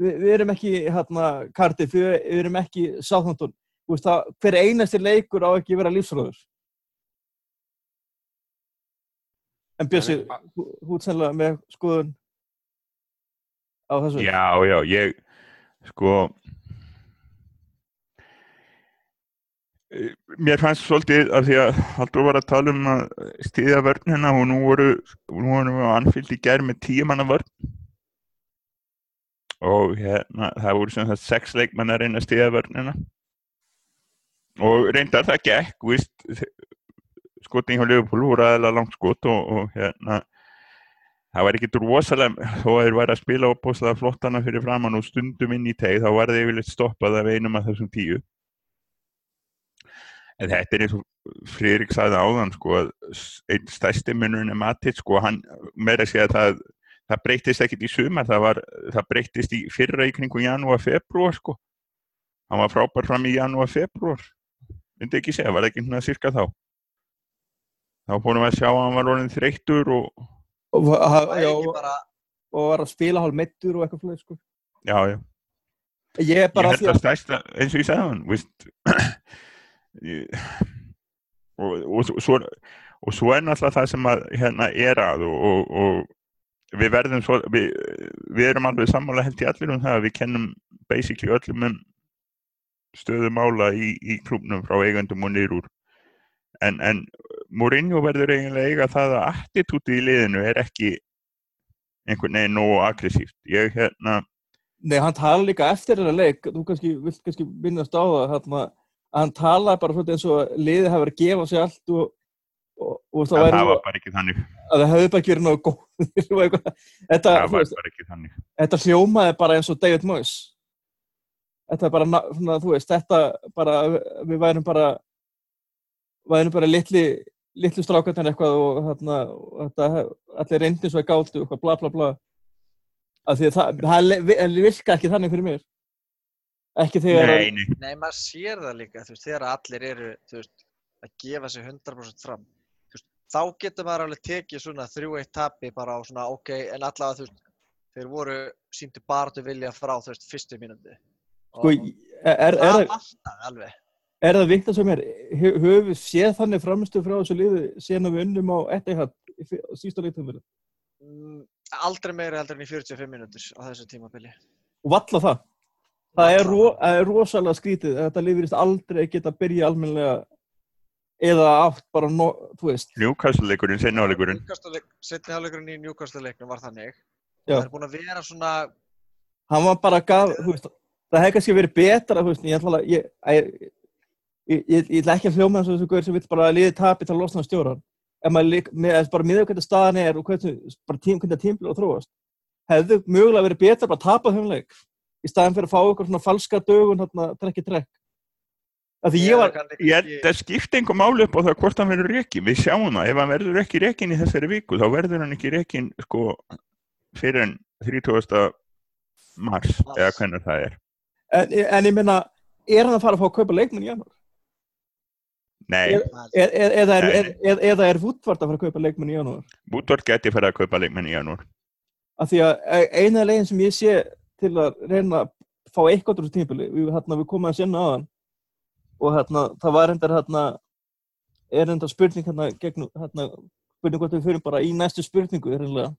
við, við erum ekki hérna Cardiff, við, við erum ekki Southampton. Þú veist, það, hver einasti leikur á ekki að vera lífsröður en þú þú ert sennilega með skoðun á þessu? Já, já, ég sko eh, mér fannst svolítið af því að Haldur var að tala um að stiðja vörnina og nú voru nú voru við á Anfield í gerð með tíu manna vörn. Og hérna það voru sem sagt sex leikmenn að reyna að stiðja vörnina. Og reyndar það gekk víst, skotin hjá Liverpool voru aðeins langt skot og, og hérna það var ekkit rosalega þó að þeir væri að spila opbóðslega flottana fyrir framann og stundum inn í teig þá var þeir yfirleitt stoppað af einum af þessum tíu en þetta er eins og Friðrik sagði áðan sko að einn stærsti munurinn er Matit sko hann meira að segja að það það breytist ekkit í sumar það, var, það breytist í fyrra í kringu janúar februar sko. Hann var frábær fram í janúar februar myndi ekki segja, var ekki hérna cirka þá. Þá fórum við að sjá að hann var orðin þreyttur og og, er já, bara, og var að spila hálf meittur og eitthvað sko. já, já. Ég bara ég held að stærsta, eins og ég sagði hann víst, og, og, svo, og svo er náttúrulega það sem að hérna er að og, og, við verðum svo við, við erum alveg sammála held í allir um það að við kennum basically öllum um stöðu mála í, í klubnum frá eigandum og niður úr. En, en Mourinho verður eiginlega eiga það að attitúti í liðinu er ekki einhvern veginn nógu aggressíft. Ég hérna Nei, hann tala líka eftir þennan leik, þú kannski, vilt kannski minnast á það, hérna, að hann tala bara svolítið eins og að liðið hafi verið að gefa sér allt og, og, og það það, var bara ekki þannig að það hefði bara ekki verið nógu góð og þetta, það þú var veist, bara ekki þannig þetta hljómaði bara eins og David Moyes. Þetta er bara, na- svona, þú veist, þetta bara, við værum bara, værum bara litli, litlu strákarnir eitthvað og og þetta, allir reyndi svo að gátu, eitthvað, bla bla bla. Af því að það, það virka ekki þannig fyrir mér. Ekki þegar Nei, nei, nei maður sér það líka, þú veist, þegar allir eru, veist, að gefa sig 100% fram. Veist, þá getur maður alveg tekið svona 3-1 tapi bara á svona, ok, en allavega, þú veist, þeir voru síndu bara til vilja frá, þú veist, fyrstu mínúti. Sko, er, er, það er, er það vitt að sem er, hö- höfum við séð þannig framistu frá þessu liði síðan að við unnum á á sísta Mm, aldrei meira heldur en í 45 mínútur á þessu tímabili. og valla það. Það er, ro, er rosalega skrítið þetta liðurist aldrei geta að byrja almennilega eða átt bara, no, þú veist, Newcastle-leikurinn, sennáleikurinn Setni hálfleikurinn í Newcastle-leiknum var þannig. Já. Það er búin að vera svona, hann var bara gaf, þú veist, það hefði kannski verið betra, þú veist, ég ætla ég, ég, ég, ekki að hljóma eins og þessu gaur sem vill bara liði tapi til að losna á stjóran. Ef maður lík, með, bara miður hvernig staðan er og hvernig, bara tím, að þróast, hefði mögulega verið betra bara að tapa þeim leik í staðan fyrir að fá eitthvað svona falska dögun, hérna, trekk í trekk. Af því ég var, Ég held að skipta einhver máli upp á það hvort hann verður rekin við sjáum það, ef hann verður ekki rekin í þessari viku þá verður hann ekki rekin sko fyrir en 30. mars Mars. eða hvernig það er en, en ég meina, er hann að fara að fá að kaupa leikmenn í janúar? Nei, Er, er, eða, er, er, er, er Woodward að fara að kaupa leikmenn í janúar? Bútort geti fyrir að kaupa leikmenn í janúar af því að e- eina leginn sem ég sé til að reyna að fá eitthvað úr þessu tímpili, við, hérna, við komum að sinna á hann og hérna, það var reyndar hérna, er reyndar spurning hérna, gegn, hérna, spurning hvort við fyrir bara í næstu spurningu reynilega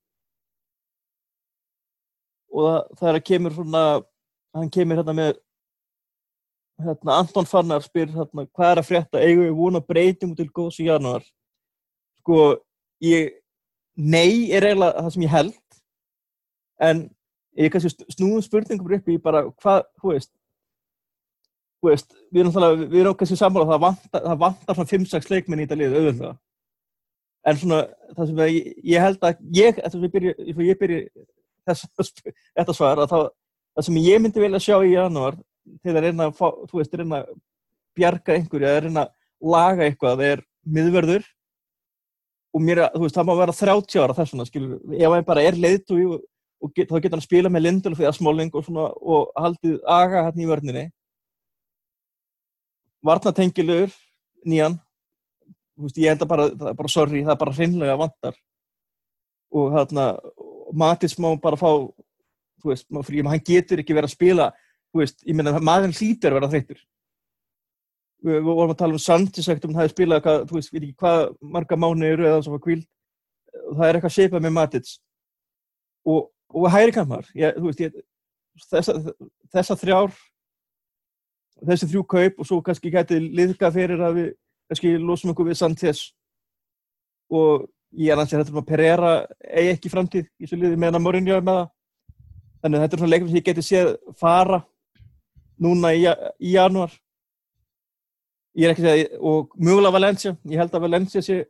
og það, það er að kemur svona hann kemur hérna með hérna, Anton Fannar spyr hérna, hvað er að frétta, eigum við vona breytingum til góðs í janúar? Sko, ég nei er eiginlega það sem ég held en ég kannski snúum spurningum upp í bara hvað, þú veist þú veist, við erum náttúrulega við erum kannski sammála að það vantar, það vantar svona 5-6 leikmenn í þetta lið auðvitað en svona það sem ég, ég held að ég, eftir að ég byrja, ég, byrja þess, þetta svar að það, það sem ég myndi vilja sjá í janúar til að reyna að fá, þú veist, reyna að bjarga einhverju eða reyna að laga eitthvað það er miðverður og mér, að- þú veist, það má vera 30 ára þess vegna, skilur, ef hann bara er leiðtúi og, og get, þá getur hann spila með Lindelöf eða Smalling og svona og haldið aga hann í vörninni. Varnatengilur nýjan. Veist, ég held að bara, það er bara sorry, það er bara hreinlega vantar. Og hérna Mattis má bara fá þú veist, fyrir, hann getur ekki verið að spila þú veist, ég meina maðurinn hlýtur að vera þreyttur. Við, við vorum að tala um Sanchez ekkert um hann hafi spilað hvað, þú veist, við ekki hvað marga mánu eru eða svo kvíld það er eitthvað seipað með Mattis. Og, og hæri kammar ég, veist, ég, þessa, þessa þrjár þessi þrjú kaup og svo kannski gæti liðka fyrir að við kannski losum okkur við Sanchez. Og ég er ansið þetta að Pereira eigi ekki framtíð í þessu liði meðan að Mourinho er með það. Þannig að þetta er svona leikum sem ég geti séð fara núna í, í janúar. Ég er ekki að segja og mögulega Valencia, ég held að Valencia sé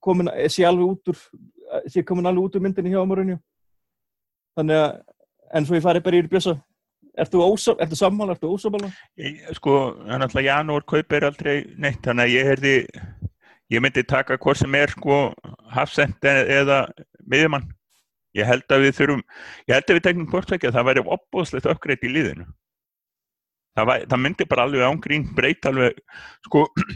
komin sé alveg út úr sé komin alveg út úr myndinni hjá Mourinho þannig að en svo ég fari bara í bjösa Ertu, ertu sammála, ertu ósamála? Ég- Sko, hann alltaf janúar kaupir aldrei neitt, þannig að ég herði, ég myndi taka hvort sem er sko hafsend e- eða miðjumann. Ég held að við þurfum, ég held að við teknum bortvekja, það væri opbóðslegt uppgreitt í liðinu. Það, væri, það myndi bara alveg ángrín breyta alveg, sko,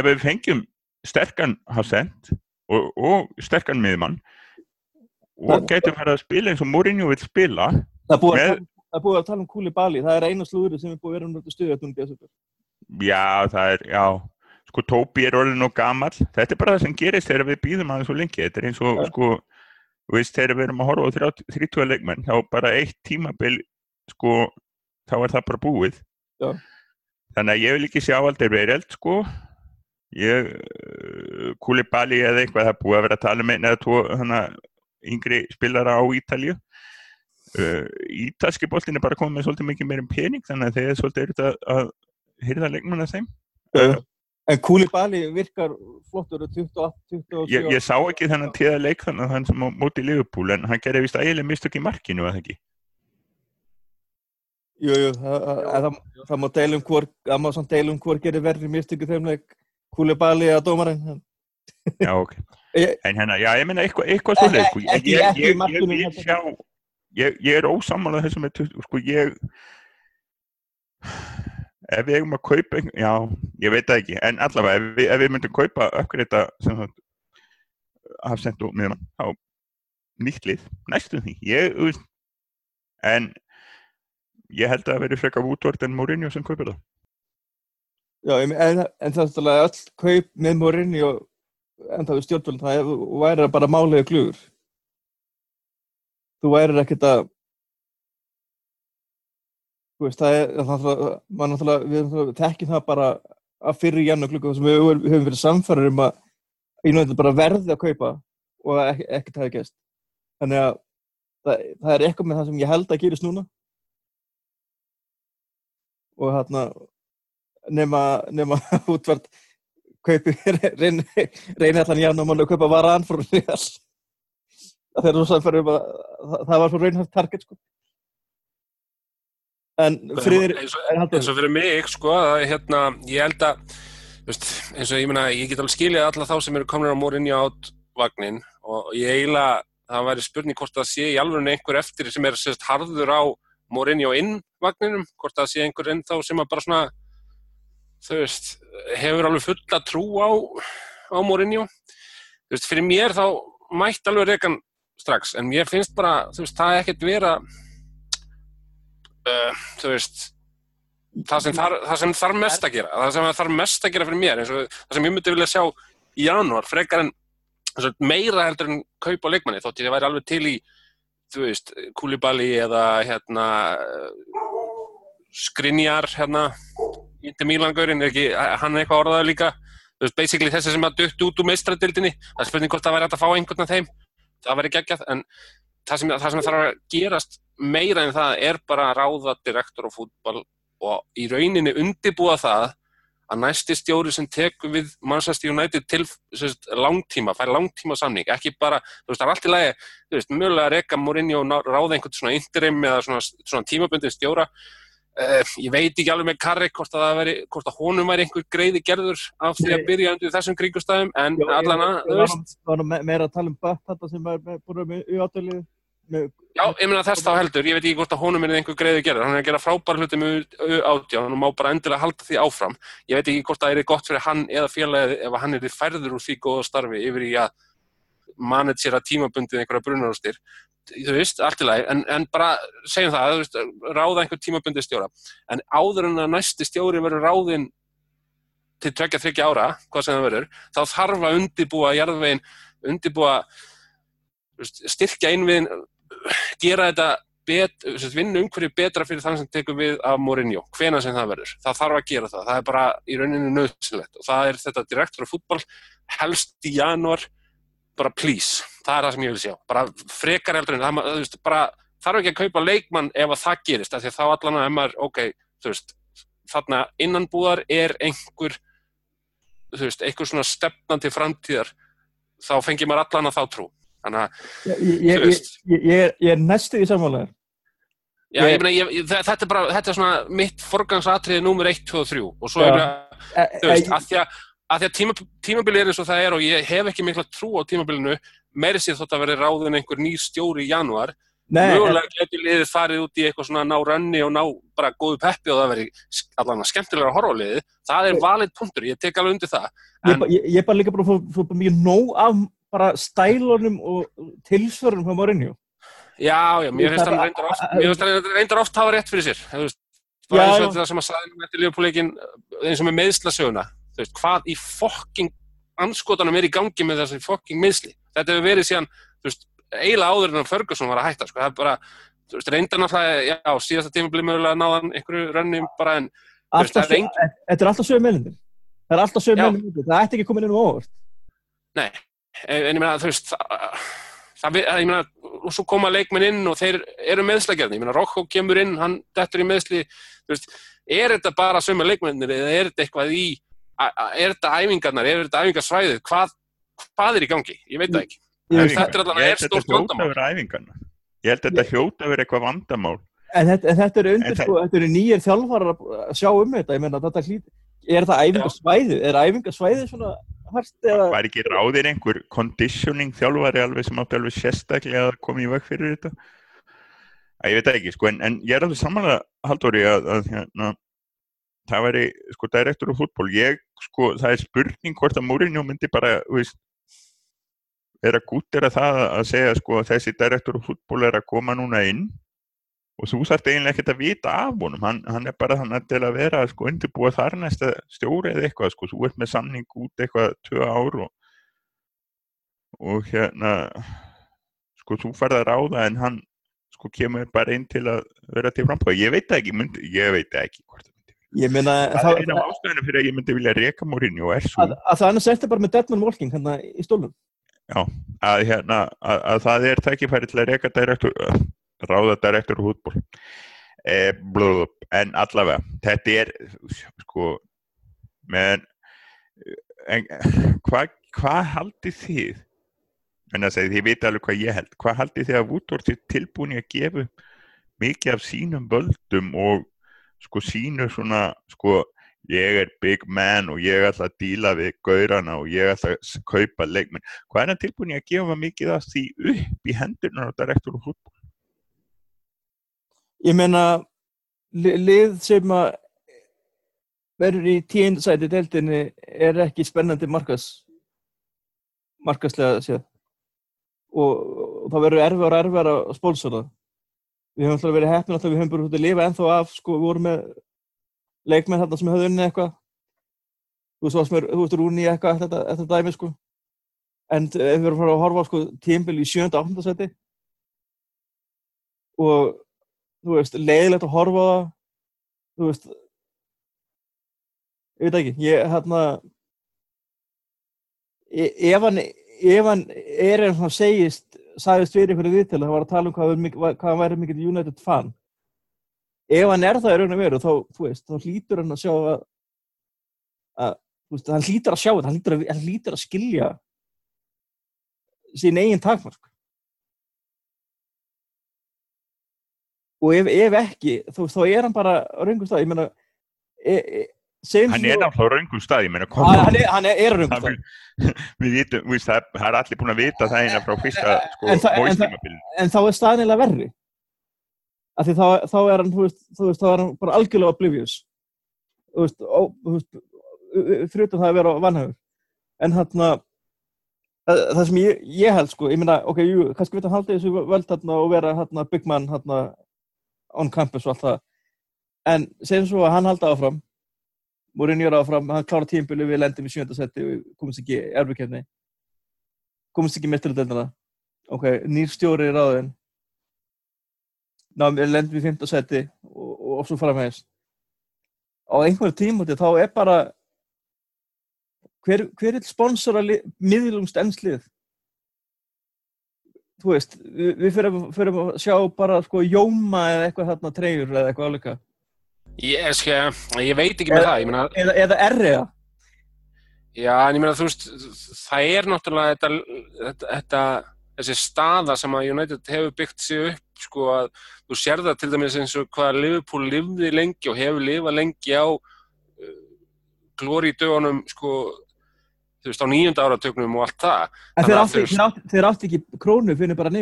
ef við fengjum sterkan hafsend og, og sterkan miðjumann og getum farið að spila eins og Mourinho vil spila, Það er búið, Með- búið að tala um Kúli Bali, það er eina slúður sem er búið að vera um stuðjötun bjössutur. Já, það er, já, sko Tóbi er orðin og gamall, þetta er bara það sem gerist þegar við býðum aðeins svo lengi, þetta er eins og, Ja. sko, veist, þegar við erum að horfa á 30 30 leikmenn, þá bara eitt tímabil, sko, þá er það bara búið. Já. Þannig að ég vil ekki sjá aldrei verið, sko, ég, uh, Kúlibali eða eitthvað, það er búið að vera að tala um einn eða tvo, hana, yngri spilara á Ítalju. Uh, Ítalski boltin er bara komið með svolítið mikið meira pening, þannig að þeir er svolítið eru að, að hyrða leikmann að þeim. Uh, en Kúli Bali virkar flottur 28, 27 Ég, ég sá ekki þennan tíða leik þannig að hann sem á móti Liverpool en hann gerði vist ægileg mistök í markinu að ekki. Það, það, það, það má deila um hvor, það má samt deila um hvor gerir verri mistöku þeim leik Kúli Bali að dómarinn. Já, ok. En hérna, já, ég meina eitthvað, eitthvað svo. Ekki- Ég, ekki- ég, ég, ég, sjá, ég, er ósammála þessu með, tuttu- sko, ég, ef við eigum að kaupa, já, ég veit það ekki, en allavega, ef við, ef við myndum kaupa uppgreita sem það hafsend og miðan, þá nýtt lið, næstum því, ég, en ég held að það veri frekar Woodward en Mourinho sem kaupir það. Já, en, en, það er öll kaup með Mourinho en það er stjórnvöld, það væri bara málega glugur. Þú værir ekkert að þú veist, það er það er maður náttúrulega, við náttúrulega þekkjum það bara að fyrir jannu klukku sem við höfum höfum verið samfærar um að ég náttúrulega bara verði að kaupa og að ekki, ekkert hafi gæst. Þannig að það, það er eitthvað með það sem ég held að gerist núna og hérna nema, nema útvart kaupi reyni, reyni allan mann að kaupa varan frá Real það er svo samfæri um að það, var svo raunhæft target sko. en friðir eins og, fyrir mig sko, að, hérna, ég held að þú veist, eins og ég meina, ég get alveg skilið alla þá sem eru komin á Mourinho átt vagnin og ég eiginlega það væri spurning hvort það sé í alveg einhver eftir sem er sérst harður á Mourinho inn vagninum, hvort það sé einhver inn þá sem að bara svona þú veist, hefur alveg fulla trú á, á Mourinho. Þú veist, fyrir mér þá mætti alveg rekan strax, en mér finnst bara, þú veist, það er ekkert vera uh, þú veist það sem, þar, það sem þarf mest að gera það sem þarf mest að gera fyrir mér eins og það sem ég myndi vilja sjá í janúar frekar en meira heldur en kaupa leikmanni þótt ég væri alveg til í þú veist, Kúlibali eða hérna Skrinjar hérna Er ekki, hann er eitthvað orðað líka. Þú veist, basically þessi sem að dutt út úr meistradildinni, það er spurning hvort það væri hægt að fá einhvern af þeim, það væri geggjað en það sem, það sem þarf að gerast meira en það er bara að ráða direktor á fútbol og í rauninni undibúa það að næsti stjóri sem tekur við Manchester United til sérst, langtíma, fær langtíma samning, ekki bara, þú veist, það er allt í lagi, þú veist, mögulega að reka Mourinho og ráða einhvern svona interim eða svona, svona tímabundin stjóra. Uh, ég veit ekki alveg með Karri hvort að, það veri, hvort að honum væri einhver greiði gerður af því að byrja undir þessum kringustæðum, en allan að, þú veist, nú- var nú me- meira að tala um Bött þetta sem er búin auðváttalið með, Já, ég meina þess þá heldur, ég veit ekki hvort að honum er einhver greiði gerður, hann er að gera frábæra hluti með átján og má bara endilega halda því áfram. Ég veit ekki hvort það er gott fyrir hann eða félagið ef hann er færður úr því góða starfi yfir í að managera tímabundið einhverja brunarústir. Þú veist, allt í lagi, en, en bara segjum það, veist, ráða einhver tímabundið stjóra. En áður en að næsti stjóri verður ráðinn til tvekja þryggja ára, hvað sem það verður, þá þarf að undibúa jarðveginn, undibúa styrkja innviðin gera þetta bet, vinna umhverju betra fyrir þann sem tekur við af Mourinho, hvena sem það verður. Það þarf að gera það, það er bara í rauninu nöðsilegt og það er þetta direktor af fútból, helst í januar, bara please, það er það sem ég vil sjá. Bara frekar heldur en það, veist, bara þarf ekki að kaupa leikmann ef að það gerist, af því að þá allan að emar, ok, veist, þarna innanbúðar er einhver, veist, einhver svona stefnandi framtíðar, þá fengir maður allan að þá trú. Þannig að, ég, ég, ég, ég, er- ég er næstu í þe- þetta er bara, þetta er svona mitt forgangsatriði númer 1, 2 og 3 og svo er það, E, þú veist, að því að, að, því að tíma, tímabilið er eins og það er og ég hef ekki mikla trú á tímabilinu, meiri sér þótt að veri ráðin einhver nýr stjóri í en- mögulega getur liðið farið út í eitthvað svona ná rönni og ná bara góðu peppi og það veri allan að skemmtilega að horfa á liðið, það er valið punktur, ég tek alveg undir það, en- ég, ég er bara líka bara að fá- mikið nóg af bara stælunum og tilsvörunum hjá Mourinho. já, já, mér finnst Það- reyndar oft, mér finnst hann reyndar oft hafa rétt fyrir sér, og já. það sem að sagði um eftir liðupúleikin eins og með meðslasöguna þú veist, hvað í fokking anskotanum er í gangi með þessi fokking meðsli þetta hefur verið síðan, þú veist eiginlega áður en að Ferguson var að hætta sko. það er bara, þú veist, reyndar náttúrulega já, síðasta tímabili mögulega náðan einhverju rönni bara en, Alltaf, það er engin- Þetta er alltaf sögum meðlindir. Það er alltaf sögum Já. meðlindir. Það ætti ekki að koma inn um óvart. nei en, ég meina, þú veist það, það, ég meina, og svo koma leikmenn inn og þeir eru meðslagerðni, ég meina Rokko kemur inn, hann dettur í meðsli þú veist, er þetta bara sömu leikmennir eða er þetta eitthvað í er þetta æfingarnar, er þetta æfingarsvæðið hvað, hvað er í gangi, ég veit það ekki veist, Þetta er allavega- er þetta stórt vandamál. að. Ég held þetta hljóta að vera eitthvað vandamál. En þetta, en þetta eru undir, sko, þetta eru nýjir þjálfarar að sjá um þetta. Ég meina, þetta hlýt, er það æfingarsvæðið? Er æfingarsvæðið svona hart eða? Var ekki ráðir einhver conditioning þjálfari alveg sem átti alveg sérstaklega að koma í veg fyrir þetta? Æ, ég veit ekki, sko, en, en ég er alveg samanlega haldóri að, að hérna, það væri, sko, direktor úr fútból. Ég, sko, það er spurning hvort að Mourinho myndi bara, veist, er að gútera það að segja, sko, að þessi direktor úr fútból er að koma núna inn og þú þarft eiginlega ekkert að vita af honum, hann, hann er bara þannig til að vera sko undirbúa þar næsta stjóri eða eitthvað, sko, þú ert með samning út eitthvað tvö ár og, og hérna sko þú færð að ráða en hann sko kemur bara inn til að vera til frambúða, ég veit ekki, myndi, ég veit ekki hvort meina, Það það, er eina af ástæðinu fyrir að ég myndi vilja reka Mourinho og er svo að, að það annars eftir bara með Deadman Walking hérna í stólnum. að, hérna, að, að það er tækifæri til að reka direktor, ráða direktor úr hútból e, blub, en allavega þetta er sko menn en, hvað hva haldið þið? En að segja, þið vita alveg hvað ég held. Hvað haldið þið að Woodward er tilbúin að gefa mikið af sínum völdum og sko sínu svona sko ég er big man og ég ætla að díla við gaurana og ég ætla að kaupa leikmenn. Hvað er hann tilbúin að gefa mikið af því upp í hendurnar á direktor og fútból Ég meina, li- lið sem að verður í tíundsæti deildinni er ekki spennandi markas markaslega séð. Og, og það verður erfið og erfið að spónsora við höfum alltaf verið heppin alltaf við höfum bara út að lifa ennþá af sko, við vorum með leikmenn þarna sem höfðu unni eitthvað. Þú veist, þú veist, rúni eitthvað þetta, þetta dæmi sko. En ef við erum að fara að horfa á sko tímbil í sjönda, áttunda seti og þú veist, leiðilegt að horfa á það. Þú veist ég veit ekki, ég hérna e- ef hann ef hann er og hann segist sagðist fyrir einhverju viðtölu, það var að tala um hvað, hvað hann væri mikið United fan. Ef hann er það í raun og veru þá, veist, þá hlýtur hann að sjá að, að veist, hann hlýtur að sjá þetta, hann hlýtur að, hann hlýtur að skilja sín eigin takmark og ef, ef ekki, veist, þá er hann bara á röngum stað, ég meina e, e, segjum hann er náttúrulega raungum stað, ég meina, hann, hann er, hann er, er Það röng við vitum, við það, það er allir búin að vita það eina frá fyrsta sko, En það- en það- en þá er staðan eiginlega verri. Af því þá, þá er hann þú veist, þú veist, þá er hann bara algjörlega oblivious. Þú veist, ó, þú veist utan það að vera vannhægur en hann það, það sem ég, ég held sko, ég meina, ok, jú, kannski veit hann haldið þessu völd hann og vera hann big man hann on campus og allt það. En segjum svo að hann halda áfram Mourinho er áfram, hann klára tímpili við lendum í sjönda seti og komast ekki erfukefni komast ekki mesturudeldina ok, nýr stjóri í ráðin. Náðum við lendum í fymta seti og, og, og svo fara með þess á einhverju tímúti þá er bara hver, hver er sponsor að miðlumst ennslið þú veist við, við fyrir, fyrir að sjá bara sko Jóma eða eitthvað þarna treyjur eða eitthvað álíka Ég, sko, ég veit ekki með það, ég meina, eða, eða erriða já, en ég meina, þú veist, það er náttúrulega þetta, þetta, þetta þessi staða sem að United hefur byggt sig upp, sko, að þú sér það til dæmis eins og hvað Liverpool lifði lengi og hefur lifað lengi á uh, glóri í dögunum, sko, þú veist, á nýjunda áratögnum og allt það. en þeir átti, átti, þeir átti ekki krónu fyrir bara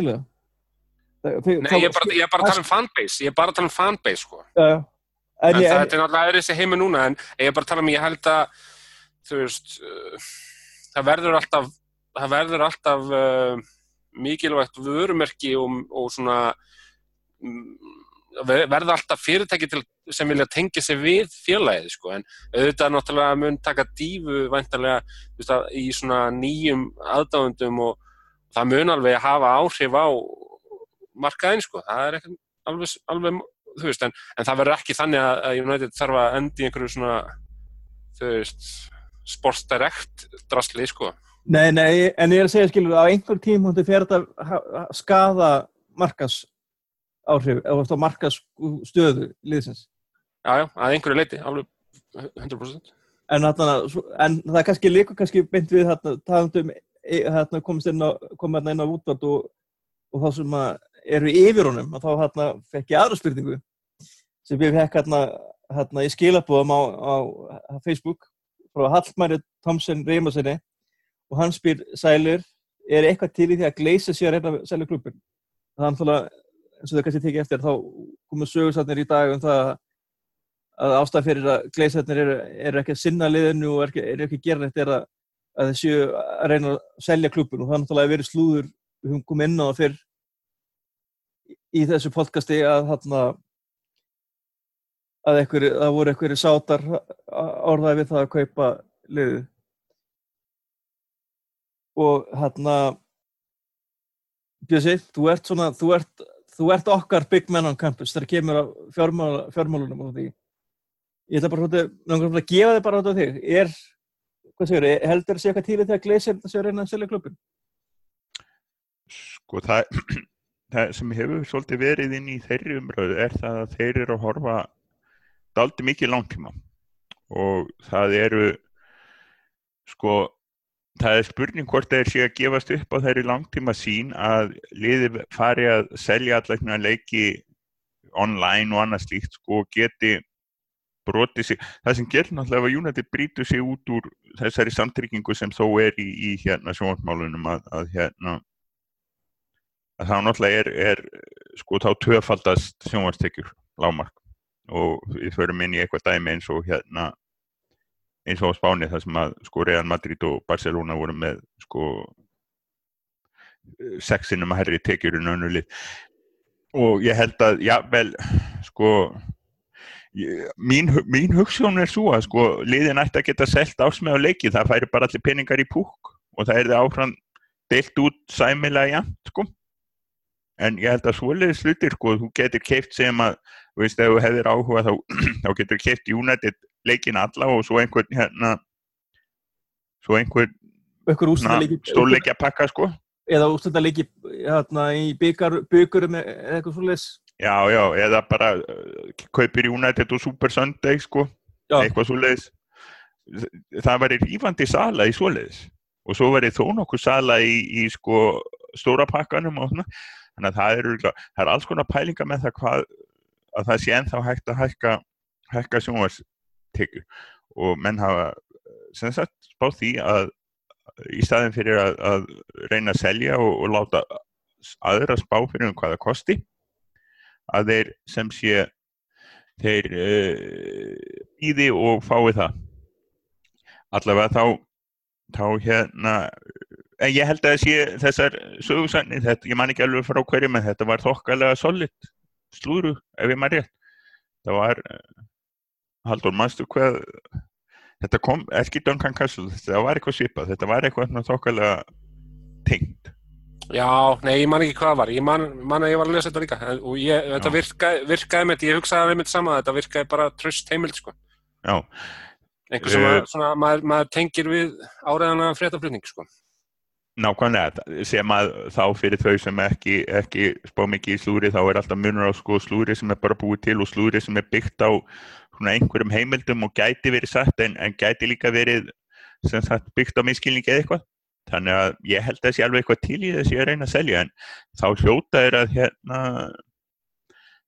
þeir, Nei, ég er bara, ég er bara að tala um fanbase, ég er bara að tala um fanbase, sko. uh, en, En, ég, það en, er náttúrulega öðru þessi heimi núna, en ég er bara að tala um, ég held að, þú veist, uh, það verður alltaf, það verður alltaf uh, mikilvægt vörumerki og, og svona, ver- verða alltaf fyrirtæki til, sem vilja tengja sig við félagið, sko, en auðvitað náttúrulega mun taka dífu væntarlega, þú veist, að, í svona nýjum aðdáðundum og það mun alveg hafa áhrif á markaðin, sko, það er alveg, alveg þú veist, en, en það verður ekki þannig að, United þarf að endi í einhverju svona, þú veist, sports direct drasli, sko. nei, nei, en ég er að segja skilur á einhver tímúti fer þetta að skaða markas áhrif, eða markas stöðu liðsins Já, já, að einhverju leiti, alveg 100%. en, þarna, en það er kannski líka kannski beint við þarna, talandum þarna, komist inn á, komið inn á útvart og, og þá sem að eru yfir honum og þá þarna fekk ég aðra spurningu sem ég fekk hérna, hérna í skilabóðum á, á, á Facebook frá Hallmæri Tomsen Reymasinni og hann spyr Sælir, er eitthvað til í því að Gleisa sé að reyna að selja klubin er náttúrulega, eins og þau kannski tekið eftir þá komið sögursatnir í dag um það að ástæð fyrir að Gleisarnir eru, eru ekki að sinna liðinu og eru ekki, að gera þetta er að, að þeir séu að reyna að selja klubin og það er náttúrulega verið slúður við höfum komið inn á það fyrr í þessu podcasti að þarna að einhverju, það voru einhverju sátar orðaði við það að kaupa liðið. Og þarna Bjössi, þú ert svona þú ert, þú ert okkar big man on campus þegar kemur á fjármál, fjármálunum og því. Ég ætla bara langar að gefa þig bara á þig. Er, hvað segir, heldur þessi eitthvað tíli þegar gleysir þessi að reyna að selja klubbin sko það, það sem hefur svolítið verið inn í þeirri umröðu er það að þeir eru að horfa daldi mikið langtíma. Og það eru sko það er spurning hvort þeir séu að gefast upp á þeirri langtíma sín að liði fari að selja allar leiki online og annað slíkt sko og geti brotið sig, það sem gerir náttúrulega að United brýtur sig út úr þessari samtryggingu sem þó er í, í hérna sjónmálunum að, að hérna að þá náttúrulega er, er sko þá töfaldast sjónvarstekjur lámark og við förum inn í eitthvað dæmi eins og hérna eins og á Spáni þar sem að sko Real Madrid og Barcelona voru með sko sexinum að herri tekjur en önnulið og ég held að já vel sko ég, mín, mín hugssjón er svo að sko liðin ætti að geta selt ásmið á leiki. Það færi bara allir peningar í púk og það er það áfram deilt út sæmilega jæmt sko en ég held að svoleiðis hlutir sko þú getur keift sem að þú veist ef þú hefðir áhuga þá, þá getur keift United leikin alla og svo einhvern hérna svo einhvern stórleikja pakka sko. Eða úrslitaleiki hérna í byggurum eða eitthvað svoleiðis. Já já eða bara uh, kaupir United og Super Sunday sko Já. eitthvað svoleiðis. Það væri rífandi sala í svoleiðis. Og svo væri þó nokkuð sala í, í sko stóra pakkanum og svona þannig að það er, örugglega- það er alls konar pælinga með það hvað að það sé ennþá hægt að hækka hækka sjónvarstekjur og menn hafa eh, sem sagt spáð því að í staðin fyrir að, að reyna að selja og, og láta aðra spá fyrir um hvaða kosti að þeir sem sé þeir uh, býði og fái það. Allavega þá þá hérna en ég held að sé þessar sögursannir, þetta, ég man ekki alveg frá hverjum en þetta var þokkalega solid slúru, ef ég maður rétt það var uh, Haldur, mannstu hvað þetta kom, ekki Duncan Castle þetta var eitthvað svipað, þetta var eitthvað þokkalega tengt Já, nei, ég man ekki hvað það var, ég man, man að ég var að lesa þetta líka og ég, þetta virkaði, virkaði með þetta, ég hugsaði með þetta sama, þetta virkaði bara tröst heimild, sko. Já. Einhver sem að, svona, maður, maður tengir við áræðana fréttaflutning, sko. Nákvæmlega, sem að þá fyrir þau sem ekki, ekki spá mikið í slúri, þá er alltaf munur á sko slúri sem er bara búið til og slúri sem er byggt á einhverjum heimildum og gæti verið satt en, en gæti líka verið sagt byggt á miskilningi eða eitthvað. Þannig að ég held að það sé alveg eitthvað til í þess að reyna að selja en þá hljóta er að hérna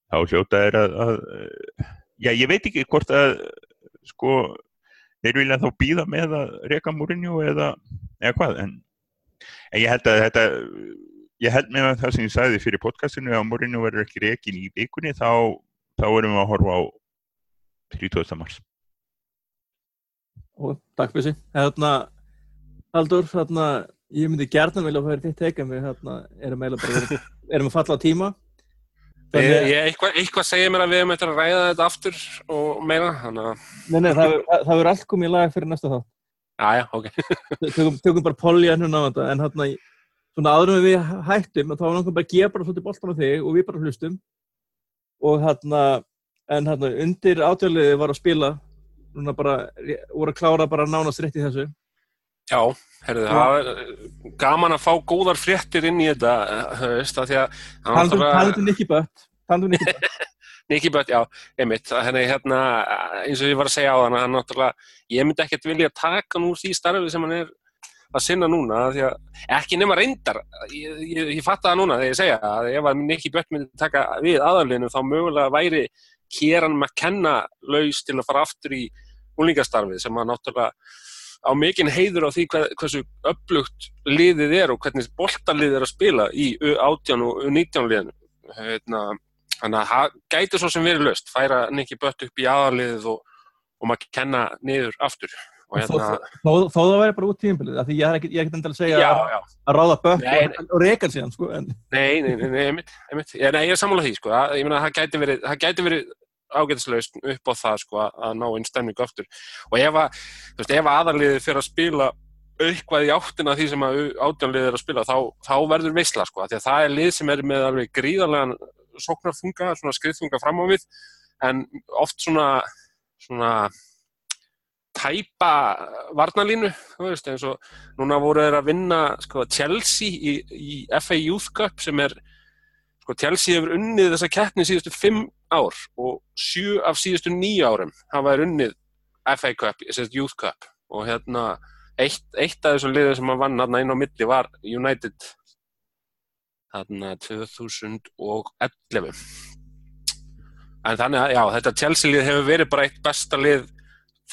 þá hljóta er að, að já ég veit ekki hvort að sko þeir vilja þá býða með að reyka múrinju eða, eða hvað en, en ég held að þetta ég held með það sem ég sagði fyrir podcastinu að múrinju verður ekki reykin í vikunni þá, þá erum við að horfa á 30. mars. Og takk fyrir sig. Haldur, hérna, ég myndi gerðan vilja að færa þitt teika við hérna, erum að falla á tíma. Ég, ég, eitthvað, eitthvað segir mér að við erum eftir að ræða þetta aftur og meira þannig að Nei, nei, það verður allt komið í lag fyrir næsta þátt Jájá, ok Tökum, tökum bara polli að hérna á þetta en hérna, svona áðurum við hættum þá var náttúrulega bara að gefa bara svolítið boltan á þig og við bara hlustum og hérna, en hérna undir átjálfiði var að spila núna bara, voru að klára bara nánast rétt í þessu Já, herðu, það er gaman að fá góðar fréttir inn í þetta, höfist, að því að... Taldu um Nicky Butt, taldu um Nicky Butt. Nicky Butt, já, einmitt, henni, hérna, eins og ég var að segja á þann, hann náttúrulega, ég myndi ekkert vilja taka nú því starfið sem hann er að sinna núna, að ekki nema reyndar, ég, ég, ég fatta það núna þegar ég segja að ef að Nicky Butt myndi taka við aðalinu, þá mögulega væri Kieran McKenna laus til að fara aftur í úlingastarfið sem að náttúrulega á mikinn heiður á því hvað, hversu upplugt liðið er og hvernig boltalið er að spila í U18 og U19 liðinu. Hérna, þannig að það gæti svo sem verið löst, færa Nicky Butt upp í aðaliðið og, og maður kenna niður aftur. Hérna, þó, þó, þó það væri bara út tíumbilið, því ég er ekkert endilega að segja já, að, já. að ráða Butt og, og reyka síðan. Sko, en... Nei, nei, nei, nei, einmitt, einmitt. Ég, nei, ég er sammálað því, sko, að, ég meina það gæti verið, verið ágætislaust upp á það sko að ná einn stemningu aftur og ef að, veist, ef aðarliðið fyrir að spila aukvað í áttina því sem að átjánliðið er að spila þá, þá verður veisla sko, því að það er lið sem er með alveg gríðarlegan sóknarfunga, svona skriðfunga fram á við en oft svona svona tæpa varnalínu, veist, eins og núna voru þeir að vinna sko Chelsea í, í FA Youth Cup sem er sko Chelsea hefur unnið þessa keppni síðustu fimm ár og sjú af síðustu nýja árum hafa þeir unnið FA Cup, þessast Youth Cup. Og hérna eitt, eitt af þessum liðum sem að vann hérna inn á milli var United hérna 2011 en þannig að já, þetta Chelsea lið hefur verið bara eitt besta lið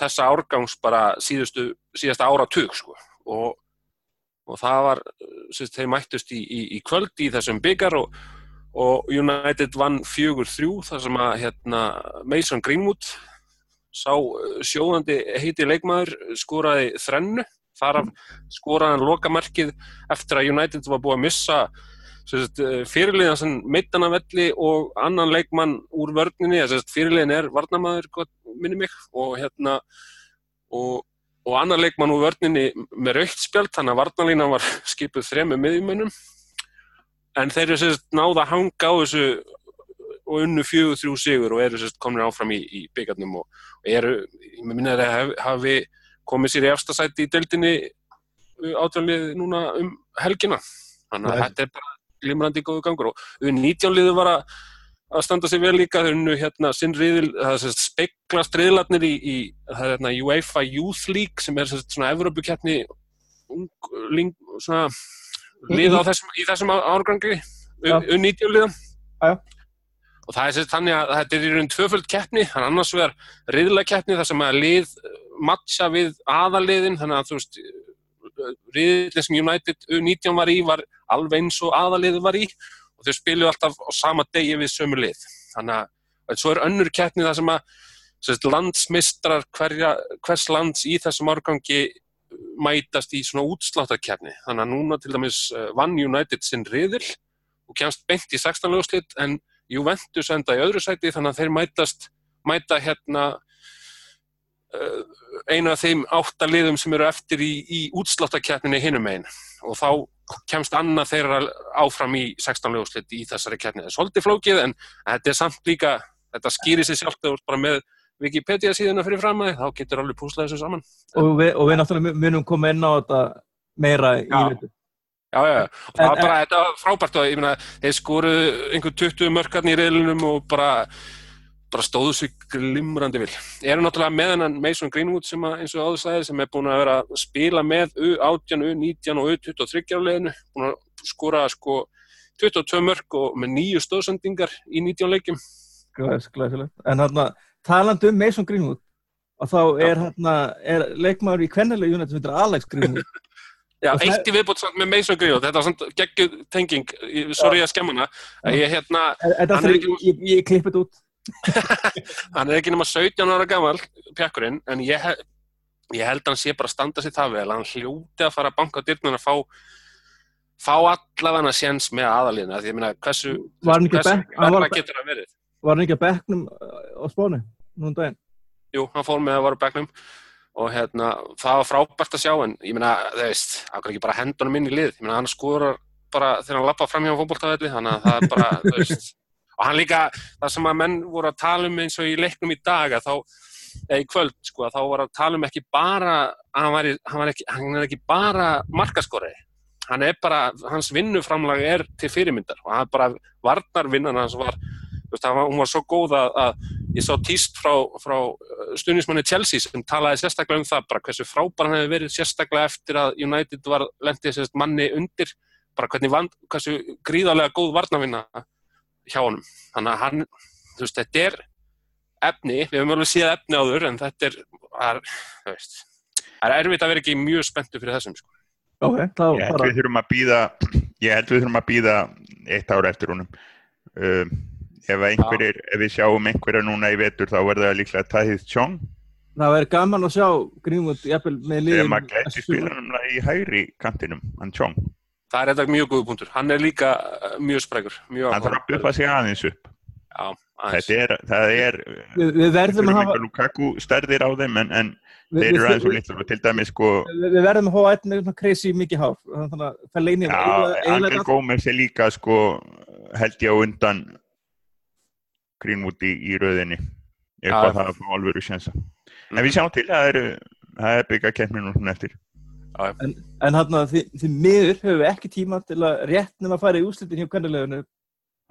þessa árgangs bara síðustu, síðasta áratug sko. Og, og það var, sérst, þeir mættust í, í, í kvöld í þessum byggar og og United vann fjögur þrjú þar sem að hérna, Mason Greenwood sá sjóðandi heiti leikmaður skoraði þrennu. Þar af skoraði hann lokamerkið eftir að United var búið að missa fyrirliðan sem meittan af velli og annan leikmann úr vörninni, fyrirliðin er varnamæður minni mig og hérna og, og annan leikmann úr vörninni með raukt spjald þannig að varnalína var skipuð þremu miðjumönnum. En þeir eru náða að hanga á þessu og unnu fjögur þrjú sigur og eru sérst komin áfram í, í byggarnum og, og eru, ég minna að það hafi komið sér í efstasæti í deildinni átjánlið núna um helgina. Þannig að þetta er bara glimrandi góðu gangur. Og við 19 liður var að að standa sig vel líka, þeir unnu hérna sinn riðil, það er sérst speiklast riðlarnir í, í það er hérna UEFA Youth League sem er svona svona lið á þessum, í þessum árgangi U19 liðan og það er sérst þannig að þetta er í raun tvöföld keppni, þannig annars vegar riðlakeppni þar sem að lið matcha við aðaliðin, þannig að þú veist, riðilin sem United U19 var í var alveg eins og aðaliðið var í og þau spiluðu alltaf á sama degi við sömu lið. Þannig að svo er önnur keppni það sem að sérst, landsmistrar hverja, hvers lands í þessum árgangi mætast í svona útsláttarkeppni. Þannig að núna til dæmis uh, vann United sinn riðil og kemst beint í 16 lögslitt en Juventus enda í öðru sæti þannig að þeir mætast, mæta hérna uh, einu af þeim áttaliðum sem eru eftir í, í útsláttarkeppninni hinum einn og þá kemst annað þeirra áfram í 16 lögslitt í þessari keppni. Það er svolítið flókið en þetta er samt líka, þetta skýrir sér sjálft eða bara með Wikipedia síðuna fyrir fram að þá getur alveg púslað þessu saman. Og við, og við náttúrulega munum koma inn á þetta meira í Já. vitu. Já, já, já. Og það En- var bara, þetta var frábært og ég meina, þeir skoru einhver 20 mörkarni í reyðlunum og bara, bara stóðu sig glimrandi vil. Ég er náttúrulega með hennan Mason Greenwood sem að, eins og áður sagði, sem er búin að vera að spila með U18, U19 og U23 á leiðinu, búin að skora sko 22 mörk og með nýju stóðsendingar í 19 leikjum. Glæs, glæsilegt. En hérna, talandi um Mason Greenwood, og þá er hérna, er leikmaður í kvennilega United sem heitir Alex Greenwood. Já, Og eitt í viðbútt samt með Mason Greenwood, þetta var samt geggjuð tenging, ég- sorry að hana, að ég hérna, Er, er er það fyrir, ég, ég klippið út. hann er ekki nema 17 ára gammal, pjakkurinn, en ég, ég held að hann sé bara að standa sér það vel, hann hljóti að fara að banka á dyrnum að fá fá allavega séns með aðalíðina, því ég meina, hversu, Var hann ekki hann verið? Var hann ekki að bekknum uh, á spánu? Núna um daginn. Jú, hann fór með að vara bekknum og hérna, það var frábært að sjá en ég meina, þú veist, hann kan ekki bara henda honum inn í lið, ég meina, hann skorar bara þegar hann lappa fram hjá fótboltavelli, þannig að það er bara, þú veist, og hann líka, það sem að menn voru að tala um eins og í leiknum í dag, þá, eða í kvöld, sko, þá voru að tala um ekki bara, hann, væri, hann, ekki, hann er ekki bara markaskorei, hann er bara, hans vinnuframlag er til fyrirmyndar og hann er bara varnarvinnan hans var, veist, hann var, hún var svo góð að, að ég sá tíst frá, frá stuðnismanni Chelsea sem talaði sérstaklega um það bara hversu frábær hann hefði verið sérstaklega eftir að United var lendið sérst manni undir bara hvernig vand, hversu gríðarlega góð varnavinna hjá honum. Þannig að hann, þú veist, þetta er efni, við höfum alveg séð efni áður en þetta er, það er, þú veist það er erfitt að vera ekki mjög spenntu fyrir þessum sko. Ok, þá Ég held bara, við þurfum að býða ég held við þurfum að býða eitt ára eftir honum. Um, ef, einhverjir, ef við sjáum einhverja núna í vetur þá verður það líklega Tahith Chong. Það verður gaman að sjá Greenwood jafnvel með liðin. sem að gæti spila. núna í hægri kantinum, hann Chong það er þetta mjög góð punktur, hann er líka uh, mjög sprækur mjög hann þarf að buffa sig aðeins upp. Já, aðeins. þetta er, það er Við, við verðum að hafa, Lukaku stærðir á þeim en, en við, þeir eru aðeins og litlar og til dæmis sko við, við verðum að hafa einn með svona crazy mikið hár. Þannig að Fellaini Já, Angel Gómez er líka sko held ég á undan Greenwood í, í röðinni. Já. eitthvað það að fá alvöru sjensa en við sjáum til að það eru það er byggja keppninu núna eftir En, en hann að því, því miður höfum við ekki tíma til að rétt nema að fara í úslitin hjá kvennilegunu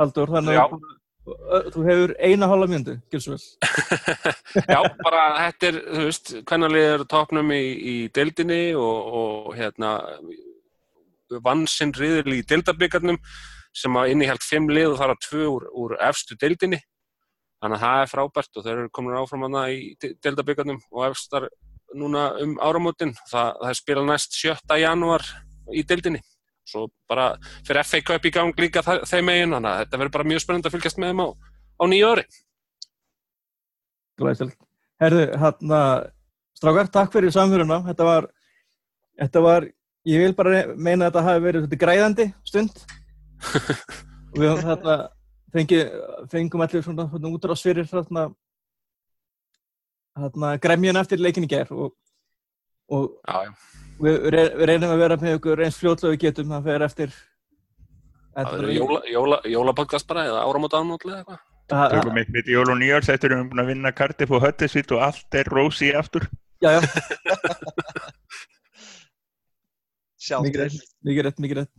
Haldur, þannig að þú hefur eina hálfa mjöndu, svo vel. Já, bara þetta er, þú veist, hvernalið er á topnum í, í deildinni og, og hérna vann sinn riðil í deildabyggarnum sem að innihjalt fimm lið og þar að tvö úr, úr efstu deildinni. Þannig að það er frábært og þeir eru komin áfram hana í de- deildabyggarnum og efstar núna um áramótin það, það spilað næst 7. janúar í deildinni svo bara fyrir FA Cup í gang líka þeim megin þannig að þetta verður bara mjög spennandi að fylgjast með þeim á, á nýju ári Glæsilegt. Herðu, hann að strákar, takk fyrir samfyruna. Þetta var, þetta var, ég vil bara meina að þetta hafi verið græðandi stund. og við þetta fengi, fengum allir svona, svona útrás fyrir þarna þarna gremjun eftir leikin í ger og, og Já, já. við, við reynum að vera með ykkur eins fljótlega við getum það fyrir eftir Það verður jóla, jóla, jólapodcast bara eða áramót ánótlega eitthvað. Það- eitt mitt í jól og nýjárs eftir við erum búin að vinna Cardiff og Huddersfield og allt er rosi aftur Já, já, mikið rétt, mikið rétt, mikið rétt.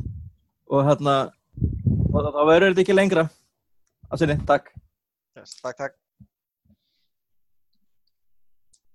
Og hérna, og þá verður þetta ekki lengra. Það sinni, takk. Yes, Takk, takk.